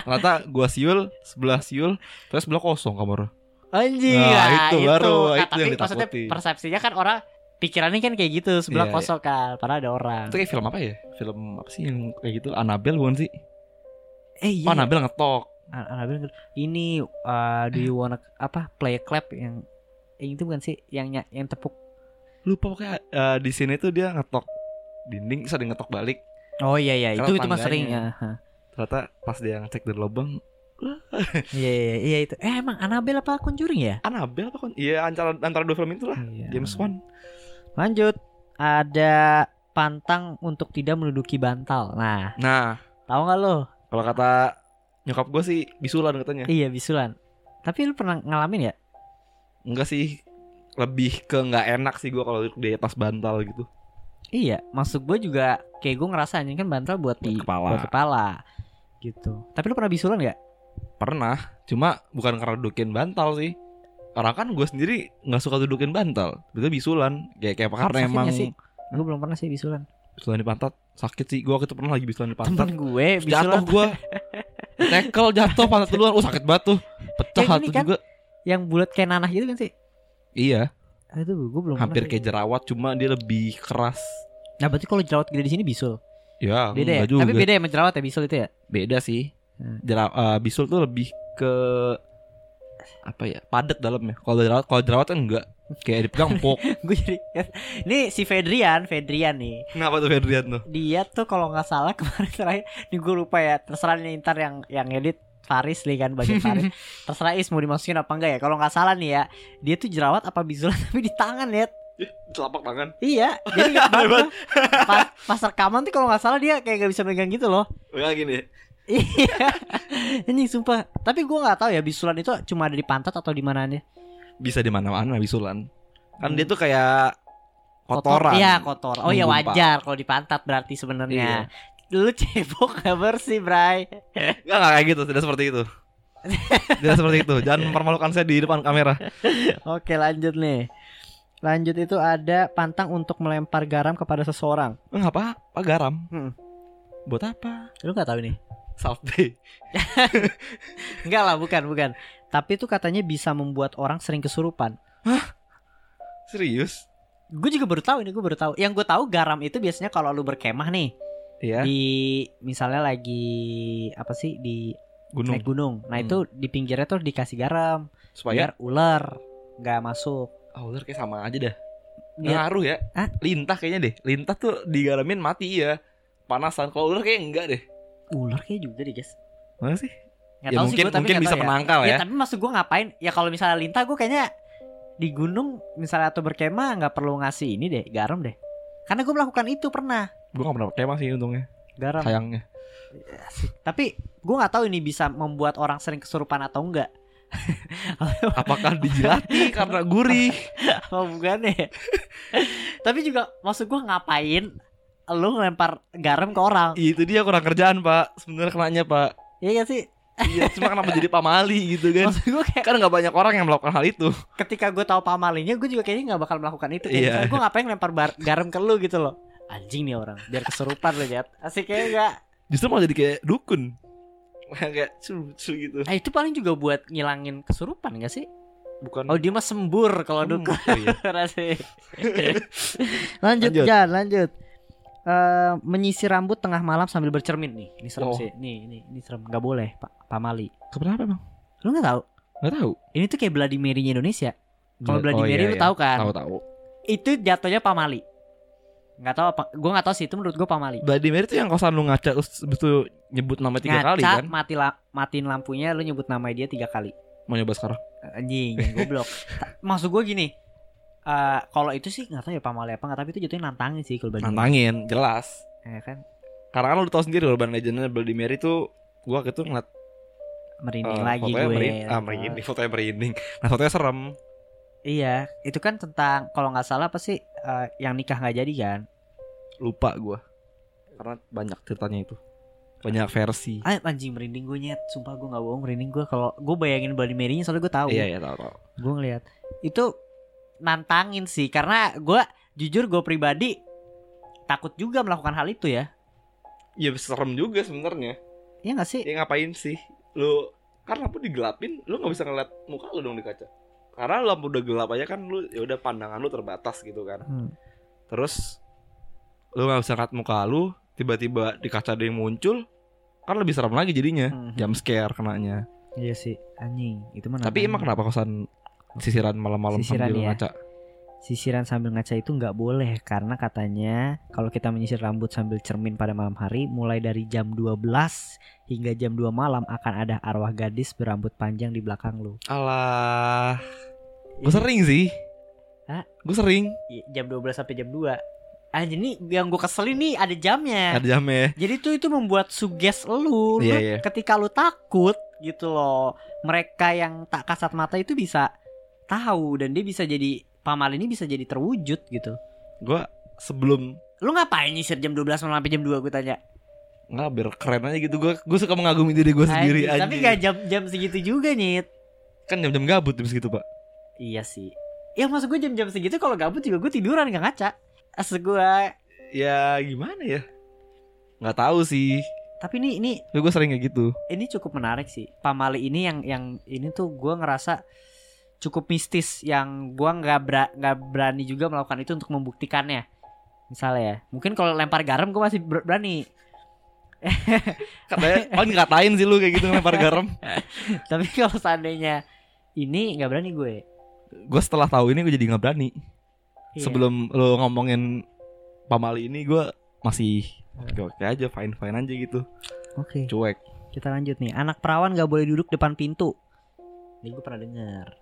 ternyata gua siul, sebelah siul, terus sebelah kosong kamar. Anjing. Nah, nah, itu baru, Nah, itu tapi yang maksudnya ditakuti. persepsinya kan orang pikirannya kan kayak gitu sebelah Iya, kosong kan, padahal ada orang. Itu kayak film apa ya? Film apa sih yang kayak gitu? Annabelle bukan sih? Eh iya. Oh, Annabelle ngetok. An- Annabelle bilang, ini uh, do you wanna apa play a clap yang yang itu bukan sih yang yang tepuk Lupa pokoknya eh, di sini tuh dia ngetok dinding yang ngetok balik Oh iya iya itu Karena itu tangganya. sering ya. Ternyata pas dia ngecek dari lubang (laughs) Iya iya iya itu. Eh emang Annabelle apa Conjuring ya? Annabelle apa kan iya antara antara dua film itu lah Iya. James Wan Lanjut. Ada pantang untuk tidak menduduki bantal. Nah, nah tahu nggak lo? kalau kata nyokap gue sih bisulan katanya Iya bisulan. Tapi lu pernah ngalamin ya? enggak sih lebih ke nggak enak sih gue kalau di atas bantal gitu Iya, maksud gue juga kayak gue ngerasa anjing kan bantal buat di kepala. buat kepala gitu. Tapi lu pernah bisulan nggak? pernah cuma bukan karena dudukin bantal sih orang kan gue sendiri nggak suka dudukin bantal itu bisulan kayak kayak karena emang sih? Gue belum pernah sih bisulan. bisulan di pantat sakit sih gue waktu itu pernah lagi bisulan di pantat Temen gue jatuh bisulan gue (laughs) tackle jatuh pantat duluan oh sakit banget tuh pecah tuh kan? juga yang bulat kayak nanah gitu kan sih? iya Itu gue belum hampir kayak jerawat cuma dia lebih keras. Nah berarti kalau jerawat gede di sini bisul. ya Beda ya? juga Tapi beda ya sama jerawat ya bisul itu ya? beda sih Hmm. Jera- eh, bisul tuh lebih ke apa ya padat dalamnya. Kalau jerawat kalau jerawat kan enggak. Kayak dipegang (laughs) empuk gue jadi ini si Fedrian Fedrian nih. Kenapa tuh Ferdrian tuh? Dia tuh kalau nggak salah (laughs) kemarin terakhir nih gue lupa ya terserah nih ntar yang yang edit Faris nih kan bagian Faris. (laughs) Terserah Is mau dimasukin apa enggak ya. Kalau nggak salah nih ya dia tuh jerawat apa bisulan tapi di tangan ya telapak tangan. Iya jadi nggak pas, pas rekaman tuh kalau nggak salah dia kayak gak bisa megang gitu loh. Enggak gini iya ini sumpah tapi gue nggak tahu ya bisulan itu cuma ada di pantat atau di mana nih bisa di mana-mana bisulan kan Hmm. dia tuh kayak kotoran iya kotor oh ya wajar kalau di pantat berarti sebenarnya lu cebok gak bersih Bray Enggak, enggak kayak gitu, tidak seperti itu. tidak seperti itu. Jangan mempermalukan saya di depan kamera. Oke lanjut nih Lanjut itu ada pantang untuk melempar garam kepada seseorang Enggak apa? Apa garam? Hmm. Buat apa? Lu gak tahu nih? Salt (laughs) Bay. Enggak lah bukan bukan Tapi itu katanya bisa membuat orang sering kesurupan Serius? Gue juga baru tahu ini gue baru tahu Yang gue tahu garam itu biasanya kalau lu berkemah nih Iya. Di misalnya lagi Apa sih di Gunung. naik gunung Nah Hmm. itu di pinggirnya tuh dikasih garam Supaya Biar ular Gak masuk ah ular kayak sama aja dah. Biar Ngaruh ya. Hah? Lintah kayaknya deh. Lintah tuh digaramin mati ya. Panasan. Kalau ular kayak enggak deh. Ular kayak juga deh guys Mana sih? Nggak ya tahu sih mungkin gua, mungkin nggak bisa ya. penangkal Ya ya. tapi maksud gue ngapain Ya kalau misalnya lintah gue kayaknya Di gunung misalnya atau berkemah nggak perlu ngasih ini deh Garam deh Karena gue melakukan itu pernah Gue gak pernah pakai masih untungnya. Garam Sayangnya. Tapi gue nggak tahu ini bisa membuat orang sering kesurupan atau enggak (laughs) Apakah dijilati (laughs) karena gurih? Oh bukan ya (laughs) Tapi juga maksud gue ngapain Lu ngelempar garam ke orang Itu dia kurang kerjaan, Pak. Sebenarnya kenanya, Pak. Iya gak sih Iya, cuma kenapa jadi pamali gitu kan? Maksud gue kayak Kan nggak banyak orang yang melakukan hal itu. ketika gue tahu pamalinya Gue juga kayaknya nggak bakal melakukan itu Kayak Iya. misalnya gue ngapain ngelempar bar- garam ke lu gitu loh Anjing nih orang Biar kesurupan lu lihat Asik kayak gak Justru malah jadi kayak dukun. kayak cu cu gitu. Eh itu paling juga buat ngilangin kesurupan gak sih? Bukan. Oh dia mah sembur kalau Hmm, dukun oh iya. (laughs) Lanjut, Lanjut. Jan, lanjut. Eh, menyisir rambut tengah malam sambil bercermin nih. Ini serem Oh. sih. Nih, ini ini serem. Gak boleh, Pak Pamali. Kenapa emang? Lu nggak tahu? Nggak tahu. Ini tuh kayak Bloody Mary-nya Indonesia. Kalau Oh, Bloody Mary iya, lu iya. tahu kan? Tahu tahu. Itu jatuhnya Pamali. Nggak tahu apa? Gue nggak tahu sih itu menurut gue Pamali. Bloody Mary itu yang kosan lu ngaca terus betul nyebut nama tiga kali Ngaca, kan? mati la- matiin lampunya, lu nyebut nama dia tiga kali. Mau nyoba sekarang? Anjing, goblok. (laughs) Maksud gue gini. Eh kalau itu sih nggak tahu ya Pamali apa nggak tapi itu jatuhnya nantangin sih kalau. Nantangin, jelas. Ya kan? Karena kan lu tahu sendiri urban legendnya Bloody Mary itu gua waktu itu ngeliat Merinding eh, lagi gue. merin- ah, merinding, fotonya merinding. Nah, fotonya serem. Iya, itu kan tentang kalau nggak salah apa sih eh, yang nikah nggak jadi kan? Lupa gua. Karena banyak ceritanya itu. Banyak versi. Ah, anjing merinding gue nyet, sumpah gue nggak bohong merinding gue kalau gue bayangin Bloody Mary-nya soalnya gue tahu. Iya, iya, tahu tahu. Gue ngeliat itu nantangin sih karena gue jujur gue pribadi takut juga melakukan hal itu ya. Iya, serem juga sebenarnya. Iya nggak sih? Ya ngapain sih? Lu kan lampu digelapin, lu nggak bisa ngeliat muka lu dong di kaca. Karena lampu udah gelap aja kan lu ya udah pandangan lu terbatas gitu kan. Hmm. Terus lu nggak bisa ngeliat muka lu, tiba-tiba di kaca ada yang muncul, kan lebih serem lagi jadinya. Mhm. Jam scare kenanya. Iya sih, anjing. Itu mah Tapi emang kenapa kosan sisiran malam-malam Sisiran sambil ya. ngaca? sisiran sambil ngaca itu nggak boleh karena katanya kalau kita menyisir rambut sambil cermin pada malam hari mulai dari jam 12 hingga jam 2 malam akan ada arwah gadis berambut panjang di belakang lu. Alah. Gue sering sih. Hah? Gue sering. Iya, Jam 12 sampai jam 2. Ah, jadi yang gue keselin nih ada jamnya. Ada jamnya. Jadi tuh itu membuat suges lu, lu Iya, iya. ketika lu takut gitu loh. Mereka yang tak kasat mata itu bisa tahu dan dia bisa jadi pamal ini bisa jadi terwujud gitu. Gue sebelum Lu ngapain nyisir jam 12 malam sampai jam 2 gue tanya. nggak biar keren aja gitu gue gue suka mengagumi diri gue sendiri aja Tapi gak jam-jam segitu juga nyit. kan jam-jam gabut jam segitu pak Iya sih. Ya maksud gue jam-jam segitu kalau gabut juga gue tiduran gak ngaca. Asal gue. ya gimana ya nggak tahu sih Tapi ini ini gue sering kayak gitu ini cukup menarik sih. Pamali ini yang yang ini tuh gue ngerasa cukup mistis yang gue nggak nggak berani juga melakukan itu untuk membuktikannya. Misalnya ya, mungkin kalau lempar garam gue masih ber- berani. katanya paling ngatain sih lu kayak gitu lempar garam (laughs) Tapi kalau seandainya ini nggak berani gue. gue setelah tahu ini gue jadi nggak berani Iya. sebelum lo ngomongin pamali ini gue masih oke oke aja fine fine aja gitu Oke, cuek kita lanjut nih. Anak perawan nggak boleh duduk depan pintu. Ini gue pernah dengar.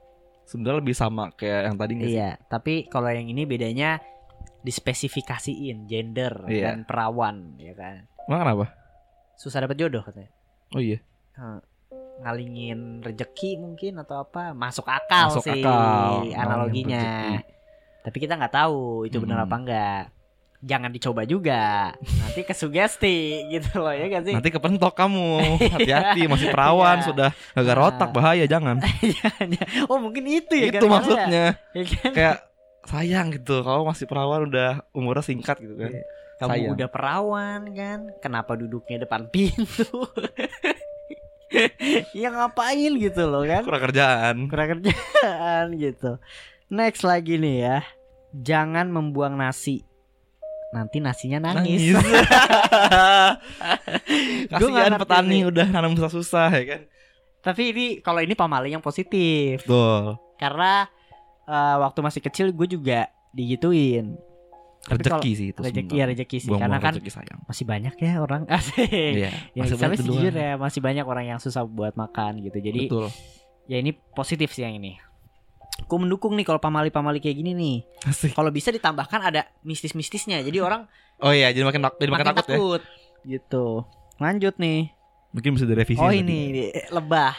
Sebenarnya lebih sama kayak yang tadi nggak sih Iya, tapi kalau yang ini bedanya dispesifikasiin gender Iya. dan perawan, ya kan. emang kenapa Susah dapat jodoh katanya. oh iya ngalingin rejeki mungkin atau apa masuk akal Masuk sih akal, analoginya tapi kita nggak tahu itu benar Mm-mm. apa enggak jangan dicoba juga. Nanti kesugesti (laughs) gitu loh ya kan sih? Nanti kepentok kamu. (laughs) Hati-hati masih perawan Iya. sudah gagal Ah. otak bahaya jangan. (laughs) Oh mungkin itu ya itu kan? maksudnya. Ya kan? kayak sayang gitu. Kalau masih perawan udah umurnya singkat gitu kan. Kamu sayang. udah perawan kan? Kenapa duduknya depan pintu? Ya ngapain gitu loh kan? Kurang kerjaan. Kurang kerjaan gitu. Next lagi nih ya. Jangan membuang nasi. Nanti nasinya nangis. (laughs) Nggak kasihan petani nih. udah nanam susah-susah ya kan Tapi ini kalau ini pamaling yang positif. betul Karena eh, waktu masih kecil gue juga digituin. Rezeki sih itu Rezeki ya rezeki sih. Buang-buang Karena kan sayang masih banyak ya orang (laughs) asik. iya Ya, masih tapi sejujurnya masih banyak orang yang susah buat makan gitu. Jadi betul ya ini positif sih yang ini. Gue mendukung nih kalau pamali-pamali kayak gini nih. Kalau bisa ditambahkan ada mistis-mistisnya. Jadi orang oh iya jadi makin jadi makin, takut, ya Gitu. Lanjut nih. mungkin bisa direvisi oh ini nih, lebah,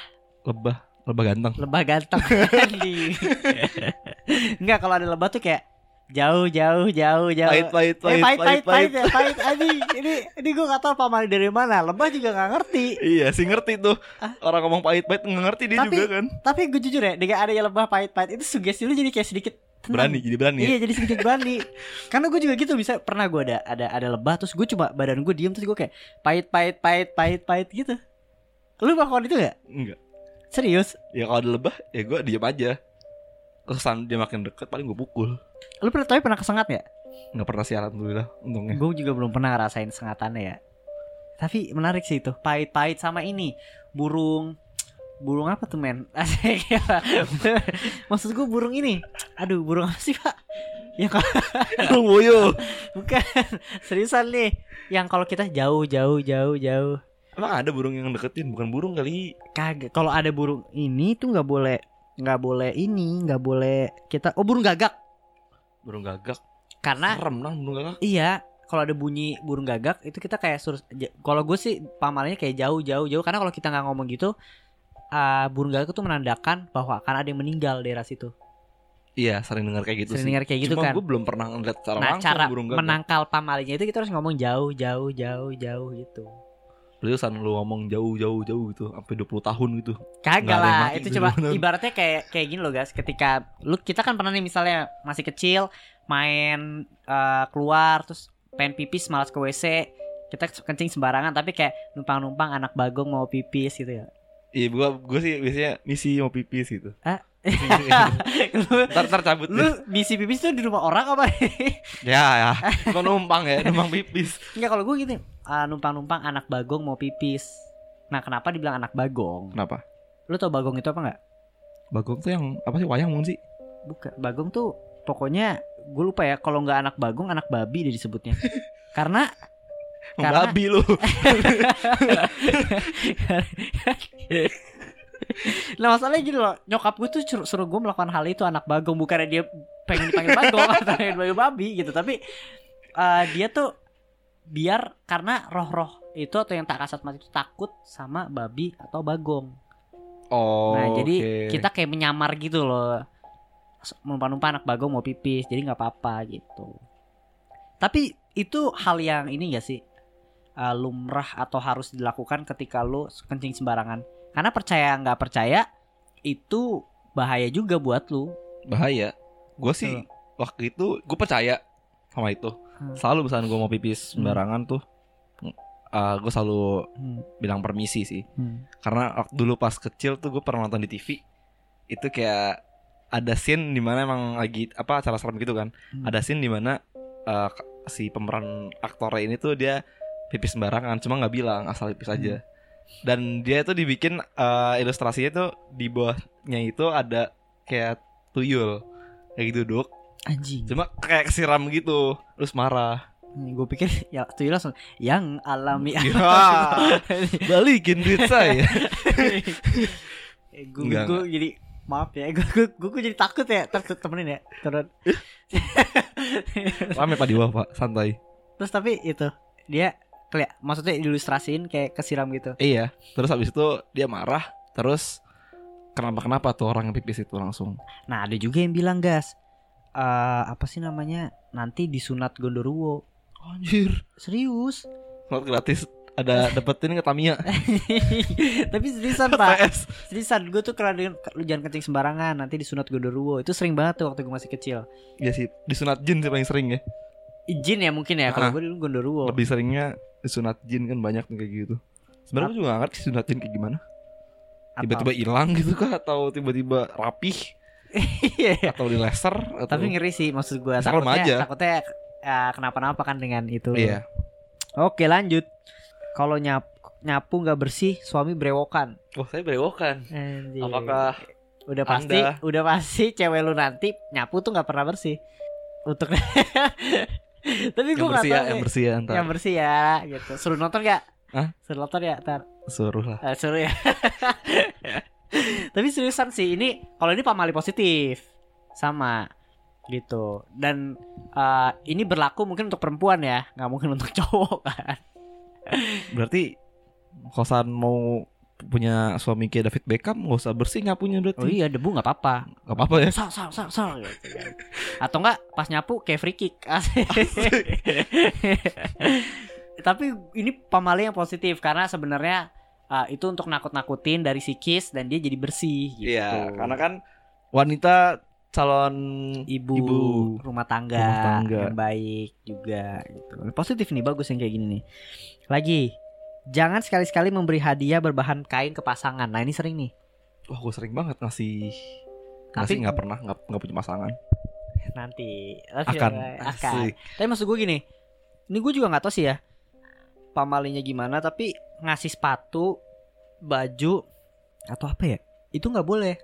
lebah lebah ganteng lebah ganteng. (laughs) (laughs) Enggak kalau ada lebah tuh kayak jauh jauh jauh jauh. pahit pahit Eh, pahit pahit pahit pahit pahit ya, pahit anjing. Ini ini gue gak tahu pamali dari mana. Lebah juga gak ngerti. iya sih ngerti tuh Ah. orang ngomong pahit pahit nggak ngerti dia Tapi- juga kan Tapi gue jujur ya, dengan adanya lebah pahit pahit itu sugesti lu jadi kayak sedikit tenang. berani jadi berani ya Iya jadi sedikit berani Karena gue juga gitu bisa Pernah gue ada ada ada lebah Terus gue cuma badan gue diem Terus gue kayak Pahit pahit pahit pahit pahit gitu Lu melakukan itu gak? enggak Serius? ya kalau ada lebah ya gue diem aja kesan dia makin deket paling gue pukul. Lu pernah tapi pernah kesengat gak? nggak pernah sih alhamdulillah untungnya. Gue juga belum pernah ngerasain sengatannya ya. Tapi menarik sih itu Pahit-pahit sama ini Burung Burung apa tuh men? (laughs) Asik ya Maksud gue burung ini. Aduh burung apa sih pak? Yang (laughs) Burung boyo. Bukan Seriusan nih. Yang kalau kita jauh jauh jauh jauh. Emang ada burung yang deketin bukan burung kali? Kagak Kalau ada burung ini tuh nggak boleh nggak boleh ini nggak boleh kita oh burung gagak. Burung gagak. Karena serem lah burung gagak. iya kalau ada bunyi burung gagak itu kita kayak suruh kalau gue sih pamalnya kayak jauh jauh jauh. Karena kalau kita nggak ngomong gitu ah, burung gagak itu menandakan bahwa akan ada yang meninggal di daerah situ. Iya sering dengar kayak gitu sering sih. dengar kayak gitu Cuma kan. gue belum pernah ngeliat secara nah langsung cara burung gagak. menangkal pamalinya itu kita harus ngomong jauh jauh jauh jauh gitu Terus lu ngomong jauh-jauh jauh gitu sampai 20 tahun gitu. Kagak lah, itu bener. ibaratnya kayak kayak gini loh guys. Ketika lu kita kan pernah nih misalnya masih kecil main eh, keluar terus pengen pipis malas ke WC, kita kencing sembarangan tapi kayak numpang-numpang anak bagong mau pipis gitu ya. Iya, gua gua sih biasanya misi mau pipis gitu. Ah? Ntar, ntar cabut lu misi pipis tuh di rumah orang apa? (laughs) Ya, ya. Bukan numpang ya, numpang pipis. Enggak kalau gue gitu. ah, numpang-numpang anak bagong mau pipis. Nah, kenapa dibilang anak bagong? Kenapa? Lu tau bagong itu apa enggak? Bagong tuh yang apa sih wayang mungkin sih? Bukan. Bagong tuh pokoknya gue lupa ya kalau nggak anak bagong anak babi dia disebutnya karena Karena- Babi lu. (laughs) (laughs) (laughs) nah masalahnya gini loh nyokap gue tuh suruh, suruh gue melakukan hal itu anak bagong. Bukannya dia pengen dipanggil bagong (laughs) atau pengen dipanggil babi gitu. Tapi eh, dia tuh biar karena roh-roh itu atau yang tak kasat mata itu takut sama babi atau bagong. Oh. nah jadi kita kayak menyamar gitu loh. Numpang-numpang anak bagong mau pipis jadi nggak apa-apa gitu. Tapi itu hal yang ini gak sih eh, lumrah atau harus dilakukan ketika lu kencing sembarangan karena percaya nggak percaya itu bahaya juga buat lu bahaya. Gue sih waktu itu gue percaya sama itu. Hmm. Selalu misalnya gue mau pipis sembarangan tuh, gue selalu Hmm, bilang permisi sih. hmm. Karena waktu dulu pas kecil tuh gue pernah nonton di TV. Itu kayak ada scene di mana emang lagi apa acara serem gitu kan. Hmm. Ada scene di mana eh, si pemeran aktornya ini tuh dia pipis sembarangan, cuma nggak bilang asal pipis aja. Dan dia tuh dibikin eh, ilustrasinya tuh di bawahnya itu ada kayak tuyul kayak gitu duduk. anjing Cuma kayak kesiram gitu, terus marah. gue pikir (laughs) ya tuh langsung yang alami Ya, (laughs) balikin duit saya. (laughs) gue Enggak, gue jadi maaf ya gue gue gue jadi takut ya ntar temenin ya turun Rame pak di bawah pak, santai. terus tapi itu dia kayak maksudnya ilustrasiin kayak kesiram gitu Iya, terus habis itu dia marah, terus kenapa kenapa tuh orang yang pipis itu langsung. nah ada juga yang bilang gas eh apa sih namanya nanti disunat gondoruo Anjir, serius not gratis. Ada dapetin ke Tamiya. (laughs) tapi seriusan pak seriusan gue tuh dengan lu jangan kencing sembarangan nanti disunat gondoruo itu sering banget tuh waktu gue masih kecil Iya sih, disunat jin sih paling sering ya. Izin ya mungkin ya kalau Ah. gue dulu gondoruo Lebih seringnya disunat jin kan banyak nih kayak gitu. Sebenarnya gue juga gak ngerti sunat jin kayak gimana. Tiba-tiba hilang gitu kah atau tiba-tiba rapih Iya. atau di laser atau Tapi ngeri sih maksud gue takutnya, aja. takutnya ya, kenapa-napa kan dengan itu. Iya. Oke lanjut. Kalau nyap nyapu nggak bersih, suami brewokan. Oh, saya berewokan. Anjir. Apakah udah pasti, Anda- udah pasti cewek lu nanti nyapu tuh nggak pernah bersih. Untuk (laughs) (laughs) Tapi gue nggak bersih ya, yang bersih ya ntar. Yang bersih ya, gitu. Suruh nonton gak? Hah? Suruh nonton ya, ntar. Suruh lah. Eh, suruh ya. (laughs) Tapi seriusan sih ini kalau ini pamali positif sama gitu dan eh, ini berlaku mungkin untuk perempuan ya nggak mungkin untuk (laughs) cowok kan Berarti kosan mau punya suami kayak David Beckham nggak usah bersih nyapunya berarti. oh iya debu nggak apa-apa Gak apa-apa ya. sal sal sal sal gitu kan. atau enggak pas nyapu kayak free kick Asik. (laughs) tapi ini pamali yang positif karena sebenarnya eh, itu untuk nakut-nakutin dari psikis dan dia jadi bersih gitu Iya, karena kan wanita calon ibu, Ibu. rumah tangga, Rumah tangga. yang baik juga gitu. Positif nih bagus yang kayak gini nih. Lagi jangan sekali-sekali memberi hadiah berbahan kain ke pasangan. Nah, ini sering nih. Wah, gue sering banget ngasih Tapi- nggak pernah nggak punya pasangan. Nanti Akan. akan. Tapi maksud gue gini. Ini gue juga nggak tahu sih ya. Pamalinya gimana tapi ngasih sepatu, baju atau apa ya? Itu nggak boleh.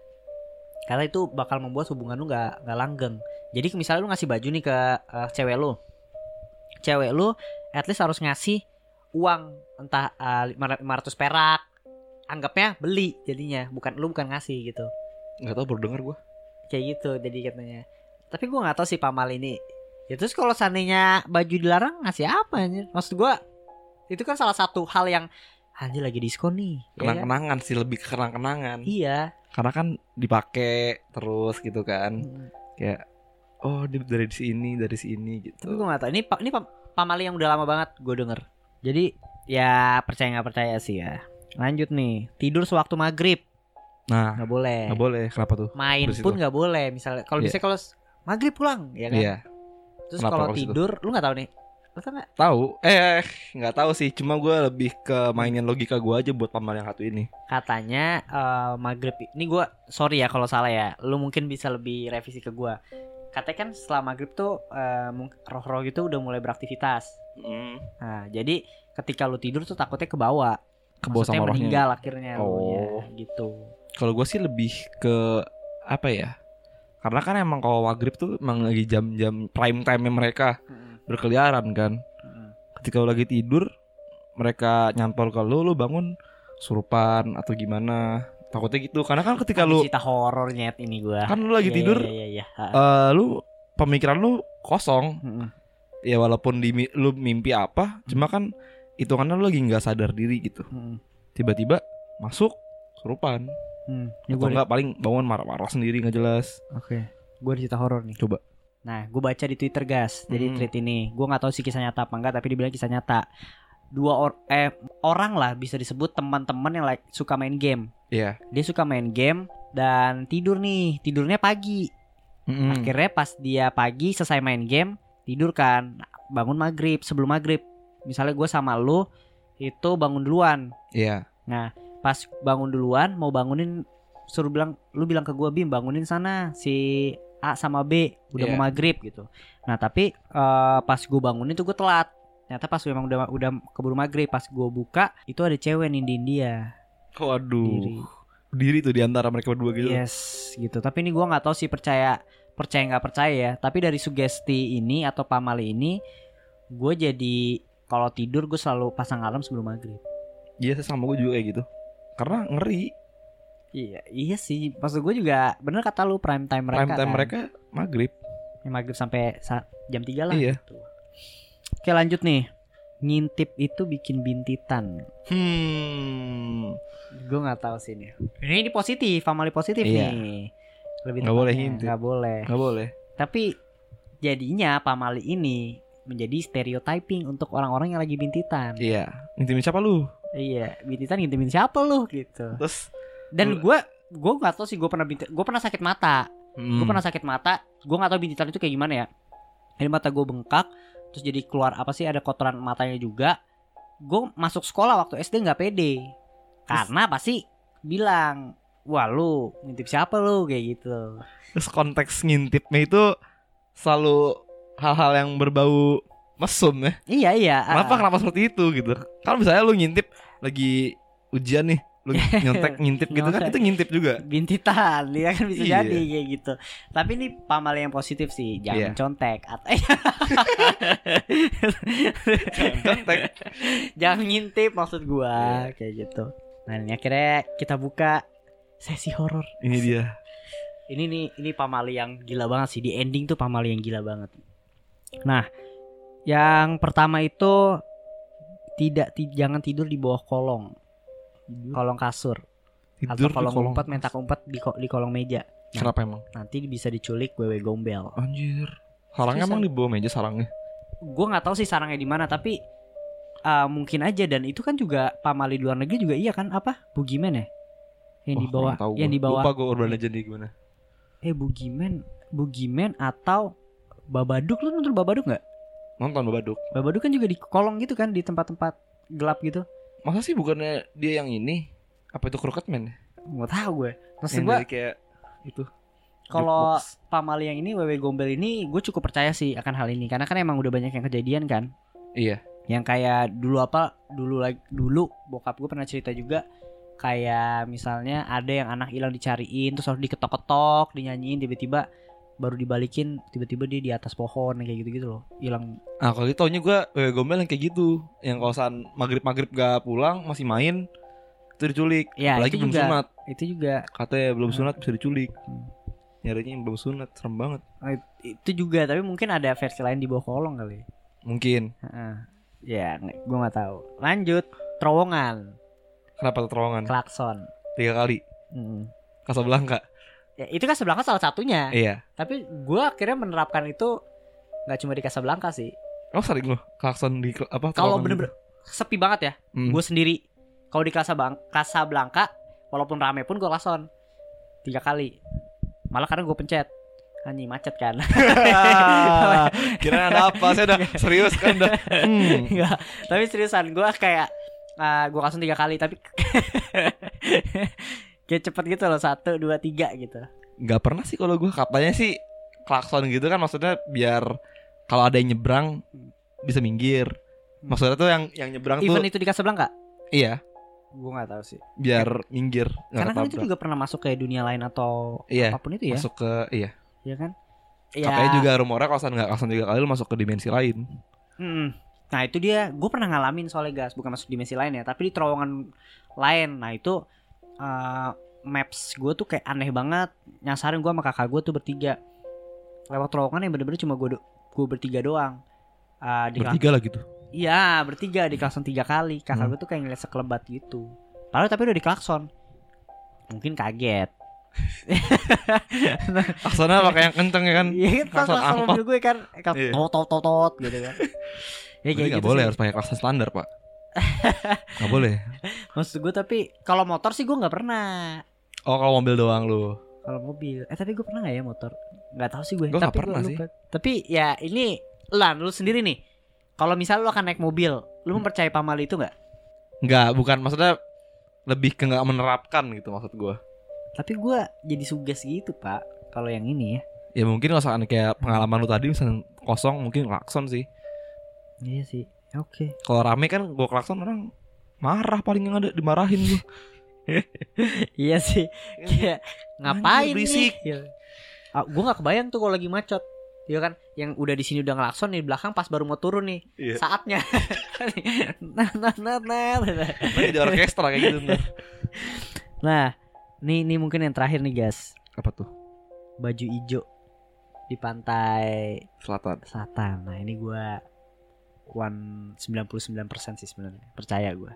Karena itu bakal membuat hubungan lu nggak nggak langgeng. Jadi misalnya lu ngasih baju nih ke eh, cewek lu. Cewek lu at least harus ngasih uang entah eh, 500 perak. Anggapnya beli jadinya, bukan lu bukan ngasih gitu. Nggak tahu baru denger gue. Kayak gitu jadi katanya. Tapi gua nggak tahu sih pamal ini. Ya terus kalau seandainya baju dilarang ngasih apa anjir? Maksud gua itu kan salah satu hal yang anjir lagi diskon nih. ya kan? Kenang-kenangan sih lebih ke kenang-kenangan. Iya. Karena kan dipakai terus gitu kan. Mm. Kayak oh dari sini dari sini Tapi gitu. gua nggak tahu. Ini ini pam- pamali yang udah lama banget gue denger. Jadi ya percaya nggak percaya sih ya. Lanjut nih tidur sewaktu maghrib Nah, nggak boleh. nggak boleh. Kenapa tuh? Main Di situ. pun nggak boleh. Misalnya kalau Iya. bisa kalau maghrib pulang ya kan. Iya, Terus kalau situ? tidur lu nggak tahu nih. Lu tau nggak? tahu. Eh, nggak tahu sih. Cuma gue lebih ke mainin logika gue aja buat pamal yang satu ini. katanya eh, maghrib ini gua sorry ya kalau salah ya lu mungkin bisa lebih revisi ke gua katanya kan setelah maghrib tuh eh, mung- roh-roh gitu udah mulai beraktivitas nah jadi ketika lu tidur tuh takutnya ke bawah Ke bawah sama rohnya. meninggal akhirnya Oh. elunya, gitu Kalau gue sih lebih ke apa ya? Karena kan emang kalau maghrib tuh emang lagi jam-jam prime time mereka berkeliaran kan. Ketika lu lagi tidur, mereka nyantol ke lu, lu bangun surupan atau gimana. Takutnya gitu. Karena kan ketika lu cerita horor nyet ini gua. kan lu lagi Iya, tidur, Iya iya iya. Ha. eh, lu pemikiran lu kosong. Mm-mm. Ya walaupun di lu mimpi apa, cuma kan hitungannya lu lagi nggak sadar diri gitu. Mm-mm. Tiba-tiba masuk surupan. Hmm. Ini Atau enggak paling bangun marah-marah sendiri nggak jelas. Oke. Gua ada cerita horor nih. Coba. Nah, gue baca di Twitter gas. Jadi Hmm. tweet ini, gue nggak tahu sih kisah nyata apa enggak, tapi dibilang kisah nyata. Dua or eh orang lah bisa disebut teman-teman yang like suka main game. Iya. Dia suka main game dan tidur nih, tidurnya pagi. Mm-mm. Akhirnya pas dia pagi selesai main game, tidur kan, bangun maghrib sebelum maghrib. Misalnya gue sama lu itu bangun duluan. Iya. Pas bangun duluan, mau bangunin suruh bilang, lu bilang ke gue bim bangunin sana si A sama B udah Iya. mau maghrib gitu. Nah tapi eh, pas gue bangunin tuh gue telat. Ternyata pas memang udah udah keburu maghrib, pas gue buka itu ada cewek nindiin dia. Waduh. Diri. Diri tuh di antara mereka berdua gitu. Yes, gitu. Tapi ini gua nggak tahu sih percaya percaya nggak percaya ya. Tapi dari sugesti ini atau pamali ini, gue jadi kalau tidur gue selalu pasang alarm sebelum maghrib. Iya, sama gue juga kayak gitu. Karena ngeri Iya, iya sih. Maksud gue juga bener kata lu prime time mereka. prime time kan. mereka maghrib. Yang maghrib sampai sa- jam 3 lah. Iya. gitu. Oke lanjut nih. Ngintip itu bikin bintitan. Hmm. Gue nggak tahu sih ini. Ini, ini positif, pamali positif Iya. nih. Lebih Nggak boleh ngintip. Nggak boleh. Gak boleh. Tapi jadinya pamali ini menjadi stereotyping untuk orang-orang yang lagi bintitan. Iya. Intimin siapa lu? Iya, bintitan ngintimin siapa lu gitu. Terus Dan gue gue nggak tahu sih gue pernah bintit, gue pernah sakit mata. hmm. Gue pernah sakit mata. Gue nggak tahu bintitan itu kayak gimana ya. Jadi mata gue bengkak, terus jadi keluar apa sih ada kotoran matanya juga. Gue masuk sekolah waktu SD nggak pede, karena pasti bilang, wah lu ngintip siapa lu kayak gitu. Terus konteks ngintipnya itu selalu hal-hal yang berbau mesum ya. Iya iya. Kenapa ah. kenapa seperti itu gitu? Kan misalnya lu ngintip lagi ujian nih, lu (laughs) nyontek ngintip gitu kan itu ngintip juga. bintitan ya kan bisa Iya. jadi kayak gitu tapi ini pamali yang positif sih jangan Iya. contek atau (laughs) Contek. jangan ngintip maksud gua Iya. kayak gitu nah ini akhirnya kita buka sesi horor. Ini dia. ini nih ini pamali yang gila banget sih. Di ending tuh pamali yang gila banget. Nah yang pertama itu tidak ti- jangan tidur di bawah kolong. Kolong kasur. Atau Tidur di kolong kolong. umpet mentak umpet di, ko- di kolong meja. Kenapa emang? nanti bisa diculik wewe gombel. Anjir. Sarangnya emang di bawah meja sarangnya. gue nggak tahu sih sarangnya di mana tapi uh, mungkin aja. Dan itu kan juga pamali di luar negeri juga iya kan? Apa? Bugiman ya yang di Wah, bawah kurang tahu yang di bawah Lupa gue urban legend gimana. eh bugiman bugiman atau babaduk lu nonton babaduk nggak Nonton Babaduk. babaduk kan juga di kolong gitu kan di tempat-tempat gelap gitu Masa sih bukannya dia yang ini? Apa itu Crooked Man? ya? nggak tahu gue maksud gue kayak itu. kalau pamali yang ini wewe gombel ini gue cukup percaya sih akan hal ini karena kan emang udah banyak yang kejadian kan Iya. yang kayak dulu apa dulu lagi dulu bokap gue pernah cerita juga kayak misalnya ada yang anak hilang dicariin terus harus diketok-ketok dinyanyiin tiba-tiba baru dibalikin tiba-tiba dia di atas pohon kayak gitu-gitu loh hilang. Nah kalau gitu taunya gue wewe gombel yang kayak gitu Yang kosan maghrib-maghrib gak pulang Masih main Itu diculik. Ya, Apalagi itu belum juga. sunat. Itu juga. Katanya belum Hmm. sunat bisa diculik. Hmm. Nyarinya yang belum sunat Serem banget. Itu juga tapi mungkin ada versi lain di bawah kolong kali. Mungkin. Heeh. ya gue nggak tahu. Lanjut terowongan Kenapa tuh terowongan? Klakson. Tiga kali. Mm. Casablanca ya, itu kan sebelangnya salah satunya. Iya. Tapi gue akhirnya menerapkan itu nggak cuma di Casablanca sih. Oh sering loh Klakson di apa kalau bener-bener sepi banget ya gitu. Hmm. gue sendiri. Kalau di Casablanca, Casablanca walaupun rame pun gue klason tiga kali. Malah kadang gue pencet. Anjing macet kan? (laughs) Kira ada apa Saya udah (laughs) serius kan udah hmm. Enggak, tapi seriusan gue kayak uh, gue klason tiga kali tapi (laughs) kayak cepet gitu loh satu dua tiga gitu. Gak pernah sih kalau gue Katanya sih Klakson gitu kan maksudnya biar Kalau ada yang nyebrang Bisa minggir. Maksudnya tuh yang yang nyebrang tuh even itu di Casablanca Iya. Gue nggak tahu sih. Biar minggir nggak karena kan itu juga pernah masuk ke dunia lain atau Iya, apa pun itu ya? masuk ke iya. Ya kan? Katanya juga rumornya kosan nggak kosan tiga kali lu masuk ke dimensi lain. Mm. Nah itu dia, gue pernah ngalamin soalnya gas, bukan masuk dimensi lain ya, tapi di terowongan lain. Nah itu eh, maps gue tuh kayak aneh banget. Nyasarin gue sama kakak gue tuh bertiga lewat terowongan yang bener-bener cuma gue gue bertiga doang. Eh, di kelas- Bertiga lah gitu. Iya bertiga di klakson tiga kali. Kakak Hmm. gue tuh kayak ngeliat sekelebat gitu. Padahal tapi udah di klakson. Mungkin kaget. (laughs) Aksana pakai yang kenceng ya kan. Iya kan klakson angkot. mobil gue kan, Iya. tot tot tot tot gitu kan. (laughs) Ya nggak gitu boleh sih. harus pakai klakson standar pak. (laughs) Nggak boleh. Maksud gue tapi kalau motor sih gue nggak pernah. Oh kalau mobil doang lu. Kalau mobil, eh tapi gue pernah nggak ya motor? Nggak tahu sih gue. Nggak tapi pernah gua sih. lupa. Tapi ya ini lan lu sendiri nih. Kalau misal lu akan naik mobil, lu Hmm. mempercayai pamali itu nggak? Nggak, bukan maksudnya lebih ke nggak menerapkan gitu maksud gua. Tapi gue jadi suges gitu pak. Kalau yang ini ya. Ya mungkin kalau kayak pengalaman lu tadi misalnya kosong mungkin klakson sih. Iya sih. Oke. Kalau rame kan gua klakson orang marah paling yang ada dimarahin gua. (laughs) Iya sih. Kayak ngapain berisik. nih? Ya. Ah, gue nggak kebayang tuh kalau lagi macet. Iya kan, yang udah di sini udah ngelakson di belakang pas baru mau turun nih Iya. saatnya. (laughs) nah, nah, nah, nah, nah. Nah, jadi orkestra kayak gitu ntar. Nah, nih, nih mungkin yang terakhir nih guys, Apa tuh? baju ijo di pantai Selatan. selatan. Nah ini gua one 99% sih sebenarnya percaya gua.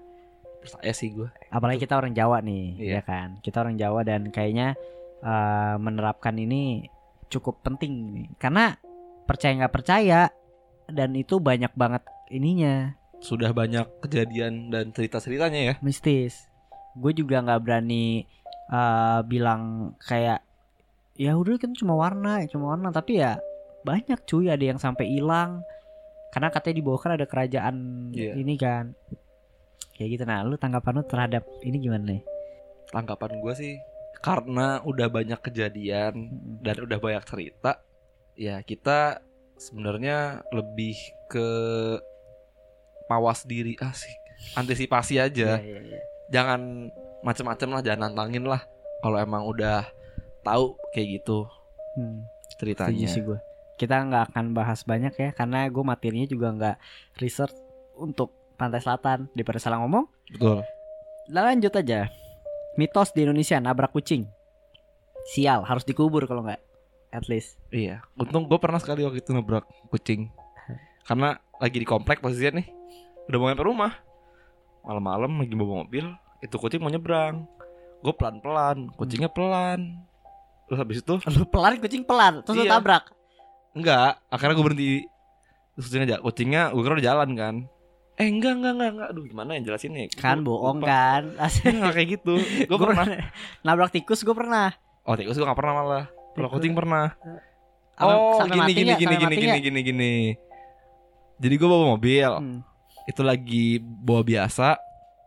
Percaya sih gua. Apalagi kita orang Jawa nih, Iya. ya kan? Kita orang Jawa dan kayaknya eh, menerapkan ini cukup penting nih. Karena percaya nggak percaya dan itu banyak banget ininya Sudah banyak kejadian dan cerita-ceritanya ya. mistis. Gue juga nggak berani eh, bilang kayak ya udah kan cuma warna, cuma warna. Tapi ya banyak cuy ada yang sampai hilang karena katanya di bawah kan ada kerajaan Iya. ini kan. Kayak gitu. Nah, lu tanggapan lu terhadap ini gimana nih? Tanggapan gua sih karena udah banyak kejadian Mm-mm. dan udah banyak cerita, ya kita sebenarnya lebih ke mawas diri asik. Antisipasi aja. Iya, iya, iya. Jangan macem-macem lah, jangan nantangin lah. Kalau emang udah tahu kayak gitu Hmm. ceritanya. Setuju sih gue. Kita nggak akan bahas banyak ya karena gue materinya juga nggak research untuk pantai selatan daripada salah ngomong. Betul. Lah lanjut aja. Mitos di Indonesia nabrak kucing. Sial, harus dikubur kalau nggak. At least. Iya, untung gue pernah sekali waktu itu nabrak kucing. Karena lagi di komplek posisinya nih, udah mau nyampe rumah. Malam-malam lagi bawa mobil, itu kucing mau nyebrang. Gue pelan-pelan, kucingnya pelan. Terus habis itu Lu pelan kucing pelan, terus lu Iya. tabrak. Enggak, akhirnya gue berhenti. Terus kucingnya aja, kucingnya gue kira udah jalan kan. Eh enggak enggak enggak enggak, aduh gimana yang jelasin nih? Kan bohong kan. (laughs) Enggak kayak gitu. Gue Gua pernah. nabrak tikus gue pernah. Oh tikus gue gak pernah malah. Kalau kucing pernah. Sampai- Oh gini gini gini gini gini gini gini. Jadi gue bawa mobil. Hmm. itu lagi bawa biasa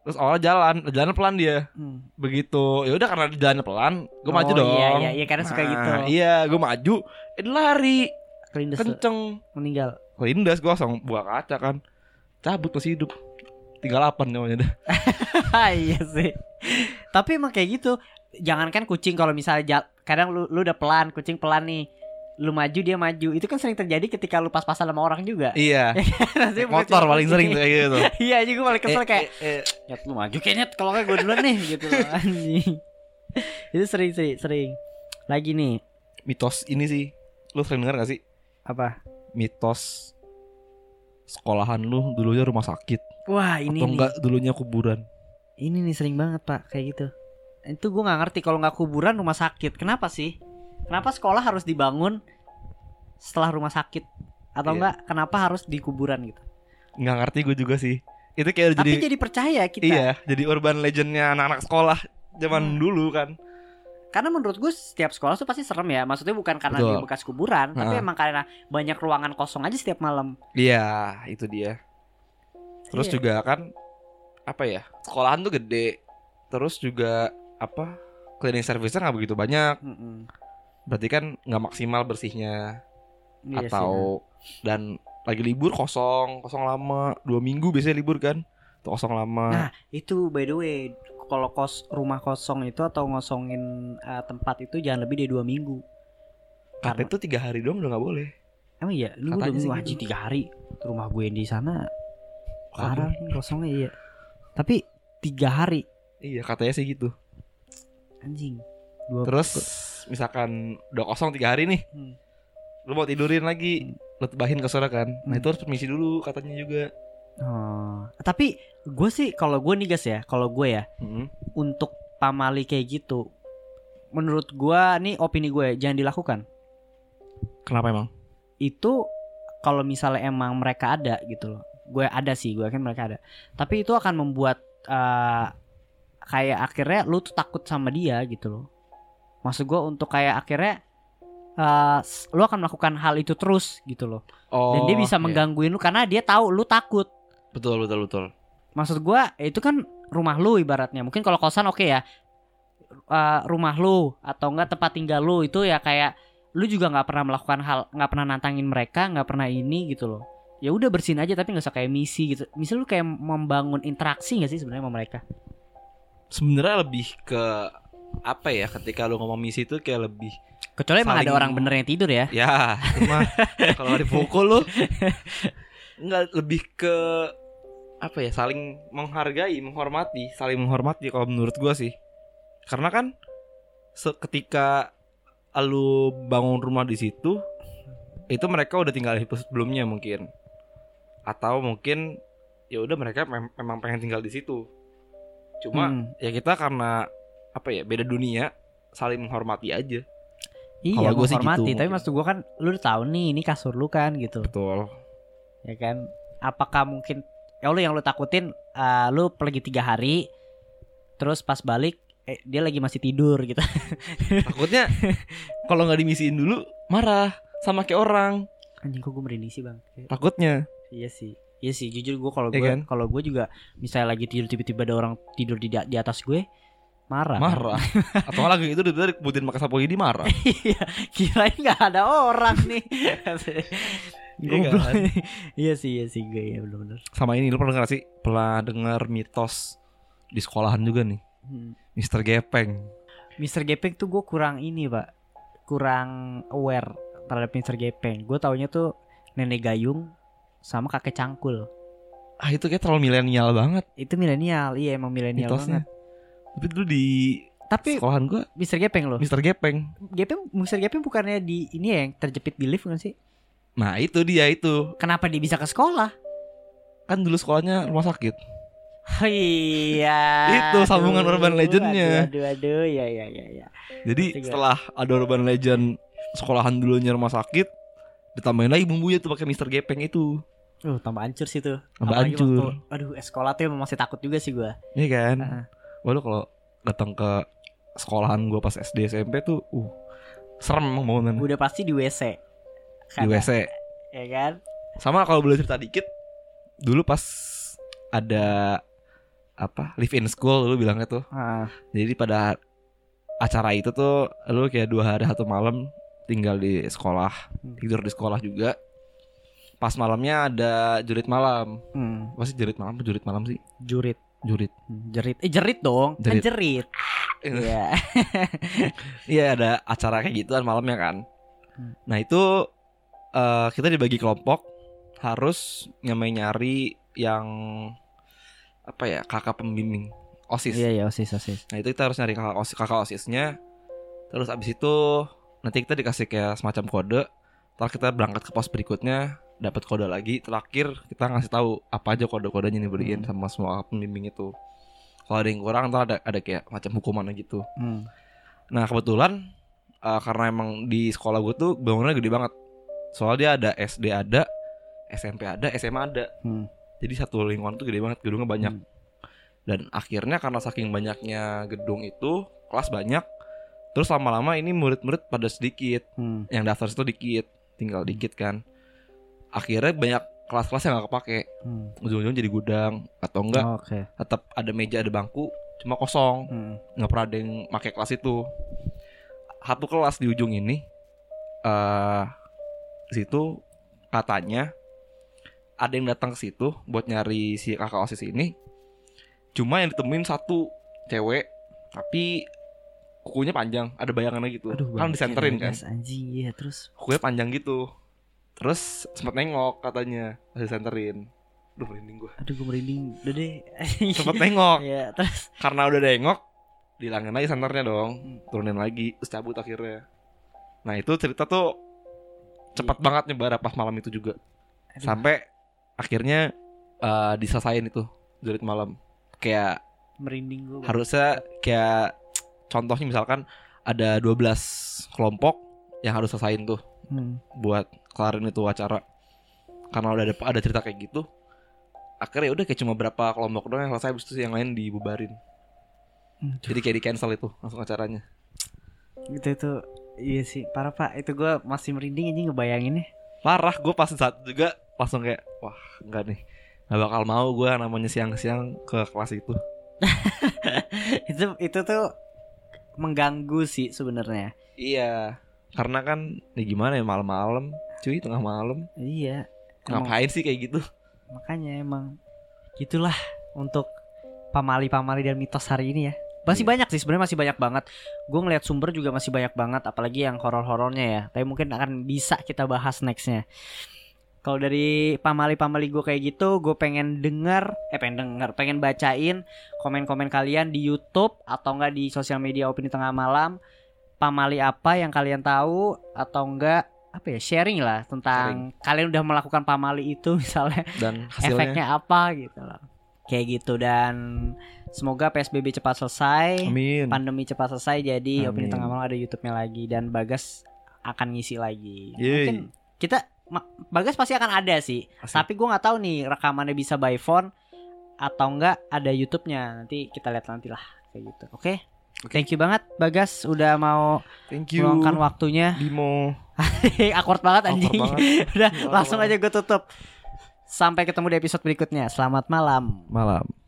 terus awalnya jalan jalan pelan dia Hmm. begitu ya udah karena jalannya pelan gue maju Oh, dong Iya, iya, iya karena suka Nah, gitu. iya gue maju eh lari Kelindes kenceng meninggal. kelindas gue langsung buka kaca kan cabut masih hidup tinggal apa namanya dah (laughs) iya sih. Tapi emang kayak gitu. Jangankan kucing kalau misalnya jal- kadang lu lu udah pelan, kucing pelan nih. Lu maju dia maju. Itu kan sering terjadi ketika lu pas-pasan sama orang juga. iya (laughs) Nanti motor paling sering tuh kayak gitu (laughs) Iya, juga paling kesel Eh, kayak eh, eh. Nyet lu maju kayaknya kalau kayak gue duluan nih gitu anjing. Itu sering sih, sering. Lagi nih, mitos ini sih lu sering denger gak sih apa? mitos sekolahan lu dulunya rumah sakit Wah, ini atau nih. enggak dulunya kuburan Ini nih sering banget, Pak, kayak gitu. Itu gue nggak ngerti kalau nggak kuburan rumah sakit. Kenapa sih? Kenapa sekolah harus dibangun setelah rumah sakit? Atau Iya. enggak kenapa harus di kuburan gitu? nggak ngerti gue juga sih itu kayak Tapi jadi jadi percaya kita. Iya, jadi urban legendnya anak-anak sekolah zaman Hmm. dulu kan. Karena menurut gue setiap sekolah tuh pasti serem ya. Maksudnya bukan karena Betul. dia bekas kuburan, tapi emang karena banyak ruangan kosong aja setiap malam. Iya, itu dia. Terus Iya. juga kan apa ya? Sekolahan tuh gede. Terus juga apa? Cleaning service-nya nggak begitu banyak. Mm-mm. Berarti kan nggak maksimal bersihnya Iya sih, atau dan lagi libur kosong, kosong lama. Dua minggu biasanya libur kan? Tuh kosong lama. Nah, itu by the way, kalau kos rumah kosong itu atau ngosongin eh, tempat itu jangan lebih dari dua minggu. Katanya tuh tiga hari doang udah nggak boleh. Emang iya, lu udah Katanya sih wajib gitu. tiga hari rumah gue yang di sana parah kosongnya iya. Tapi tiga hari Iya katanya sih gitu. anjing. Dua Terus misalkan udah kosong tiga hari nih, Hmm. lu mau tidurin lagi, lu tebahin ke sana kan. Nah Hmm. itu harus permisi dulu katanya juga. Oh. Tapi gue sih kalau gue nih guys ya, kalau gue ya Mm-mm. untuk pamali kayak gitu, menurut gue nih opini gue jangan dilakukan. Kenapa emang? Itu kalau misalnya emang mereka ada gitu loh, gue ada sih, gue yakin mereka ada. Tapi itu akan membuat eh, kayak akhirnya lu tuh takut sama dia gitu loh. Maksud gue untuk kayak akhirnya s- lu akan melakukan hal itu terus gitu loh. Oh. Dan dia bisa iya. menggangguin lu karena dia tahu lu takut. Betul betul betul. maksud gua itu kan rumah lu ibaratnya. Mungkin kalau kosan oke ya. Eh, rumah lu atau enggak tempat tinggal lu itu ya kayak lu juga nggak pernah melakukan hal nggak pernah nantangin mereka nggak pernah ini gitu loh. Ya udah bersihin aja tapi nggak usah kayak misi gitu. Misal lu kayak membangun interaksi nggak sih sebenarnya sama mereka? Sebenarnya lebih ke apa ya? Ketika lu ngomong misi itu kayak lebih kecuali emang ada orang bener yang tidur ya. Ya itu mah. (laughs) Kalau dipukul lu. Nggak lebih ke apa ya saling menghargai menghormati saling menghormati kalau menurut gua sih. Karena kan ketika lu bangun rumah di situ itu mereka udah tinggal di sebelumnya mungkin. Atau mungkin ya udah mereka mem- memang pengen tinggal di situ. Cuma Hmm. ya kita karena apa ya beda dunia saling menghormati aja. Iya gua sih gitu tapi mungkin. maksud gua kan lu udah tahu nih ini kasur lu kan gitu. Betul. Ya kan? Apakah mungkin ya lu yang lu takutin eh, lu pergi tiga hari terus pas balik eh, dia lagi masih tidur gitu (laughs) Takutnya kalau nggak dimisiin dulu marah sama kayak orang. anjing kok gue merinding sih bang Takutnya. iya sih iya sih jujur gue kalau Iya gue kan? kalau gue juga misalnya lagi tidur tiba-tiba ada orang tidur di di atas gue marah Marah. (laughs) Atau lagi itu udah dibutin pakai sapu lidi marah. iya kirain nggak ada orang nih (laughs) Iya kan? (laughs) iya sih iya sih gue ya bener-bener Sama ini lu pernah dengar sih? Pernah dengar mitos di sekolahan juga nih. Hmm. Mister Gepeng. Mr. Gepeng tuh gue kurang ini pak kurang aware terhadap Mr. Gepeng gue taunya tuh nenek gayung sama kakek cangkul Ah itu kayak terlalu milenial banget itu milenial iya emang milenial banget Tapi dulu di tapi sekolahan gua Mr. Gepeng loh Mister Gepeng. Gepeng Mr. Gepeng bukannya di ini ya yang terjepit di lift kan sih Nah itu dia itu. kenapa dia bisa ke sekolah Kan dulu sekolahnya rumah sakit. iya (laughs) Itu sambungan aduh, urban legend-nya. aduh aduh, aduh ya ya ya ya Jadi gak? setelah ada urban legend sekolahan dulunya rumah sakit, ditambahin lagi bumbunya tuh pakai Mister Gepeng itu. uh tambah hancur sih tuh Tambah Apalagi hancur. waktu- aduh eh, sekolah tuh masih takut juga sih gue Iya kan? Heeh. Waduh kalau datang ke sekolahan gua pas SD SMP tuh, uh, serem emang bangunan udah pasti di WC di WC. ya kan Sama kalau boleh cerita dikit, dulu pas ada apa live in school lu bilangnya tuh. Heeh. Jadi pada acara itu tuh lu kayak dua hari satu malam tinggal di sekolah, Hmm. tidur di sekolah juga. Pas malamnya ada jurit malam. Hmm, Pasti jurit malam, apa jurit malam sih? jurit Jurit. Hmm, jerit eh jerit dong Jerit. kan jerit (laughs) iya (laughs) Iya ada acara kayak gituan malamnya kan. Hmm. Nah itu eh, kita dibagi kelompok harus nyamai nyari yang apa ya kakak pembimbing osis. iya iya osis osis Nah itu kita harus nyari kakak osis kakak osisnya. Terus abis itu nanti kita dikasih kayak semacam kode. Ntar kita berangkat ke pos berikutnya dapat kode lagi. Terakhir kita ngasih tahu apa aja kode-kodenya nih beriin sama semua pembimbing itu. Kalau ada yang kurang ntar ada ada kayak macam hukuman gitu. Hmm. Nah kebetulan uh, karena emang di sekolah gue tuh bangunannya gede banget. Soalnya dia ada SD ada, SMP ada, SMA ada. Hmm. Jadi satu lingkungan tuh gede banget, gedungnya banyak. Hmm. Dan akhirnya karena saking banyaknya gedung itu, kelas banyak. Terus lama-lama ini murid-murid pada sedikit, Hmm. yang daftar itu dikit, tinggal dikit kan. Akhirnya banyak kelas-kelas yang gak kepake. Hmm. Ujung-ujung jadi gudang atau enggak oke tetap ada meja ada bangku, cuma kosong Hmm. nggak pernah ada yang pakai kelas itu satu kelas di ujung ini di situ katanya ada yang datang ke situ buat nyari si kakak osis ini cuma yang ditemuin satu cewek tapi kukunya panjang, ada bayangannya gitu. Aduh, kan disenterin kan. Anjing iya terus Kukunya panjang gitu. Terus sempat nengok katanya, masih senterin. Duh, merinding gua. aduh gue merinding udah deh (laughs) Sempet nengok. ya terus Karena udah nengok, dihilangin lagi senternya dong. Hmm. Turunin lagi, terus cabut akhirnya. Nah, itu cerita tuh cepat banget nyebar pas malam itu juga. Aduh. Sampai akhirnya eh diselesain itu jurit malam. Kayak merinding gue harusnya kayak contohnya misalkan ada 12 kelompok yang harus selesaiin tuh hmm. buat kelarin itu acara karena udah ada ada cerita kayak gitu akhirnya udah kayak cuma berapa kelompok doang yang selesai habis itu yang lain dibubarin Hmm, jadi kayak di cancel itu langsung acaranya itu itu iya sih parah pak. Itu gue masih merinding anjing ngebayanginnya. Parah gue pas saat juga langsung kayak wah enggak nih. Gak bakal mau gue namanya siang-siang ke kelas itu. (laughs) Itu itu tuh mengganggu sih sebenarnya. Iya. Karena kan ya gimana ya malam-malam cuy tengah malam. Iya. Emang- ngapain sih kayak gitu? Makanya emang gitulah untuk pamali-pamali dan mitos hari ini ya masih Iya. banyak sih sebenarnya masih banyak banget. Gue ngeliat sumber juga masih banyak banget apalagi yang horor-horornya ya. Tapi mungkin akan bisa kita bahas nextnya. Kalau dari pamali-pamali gue kayak gitu gue pengen denger eh pengen denger pengen bacain komen-komen kalian di YouTube atau enggak di sosial media opini tengah malam. Pamali apa yang kalian tahu atau enggak apa ya sharing lah tentang kalian udah melakukan pamali itu misalnya dan (laughs) hasilnya? efeknya apa gitu loh. Kayak gitu dan semoga PSBB cepat selesai, amin pandemi cepat selesai jadi opini Amin. tengah malam ada YouTube-nya lagi dan Bagas akan ngisi lagi. Yeay. Mungkin kita Bagas pasti akan ada sih. Asik. Tapi gua nggak tahu nih rekamannya bisa by phone atau enggak ada YouTube-nya. Nanti kita lihat nanti lah kayak gitu. Oke. Oke. Thank you banget Bagas udah mau thank you meluangkan waktunya. Bimo (laughs) Awkward banget Awkward anjing. banget. (laughs) udah Awkward langsung banget. aja gue tutup. Sampai ketemu di episode berikutnya. Selamat malam. malam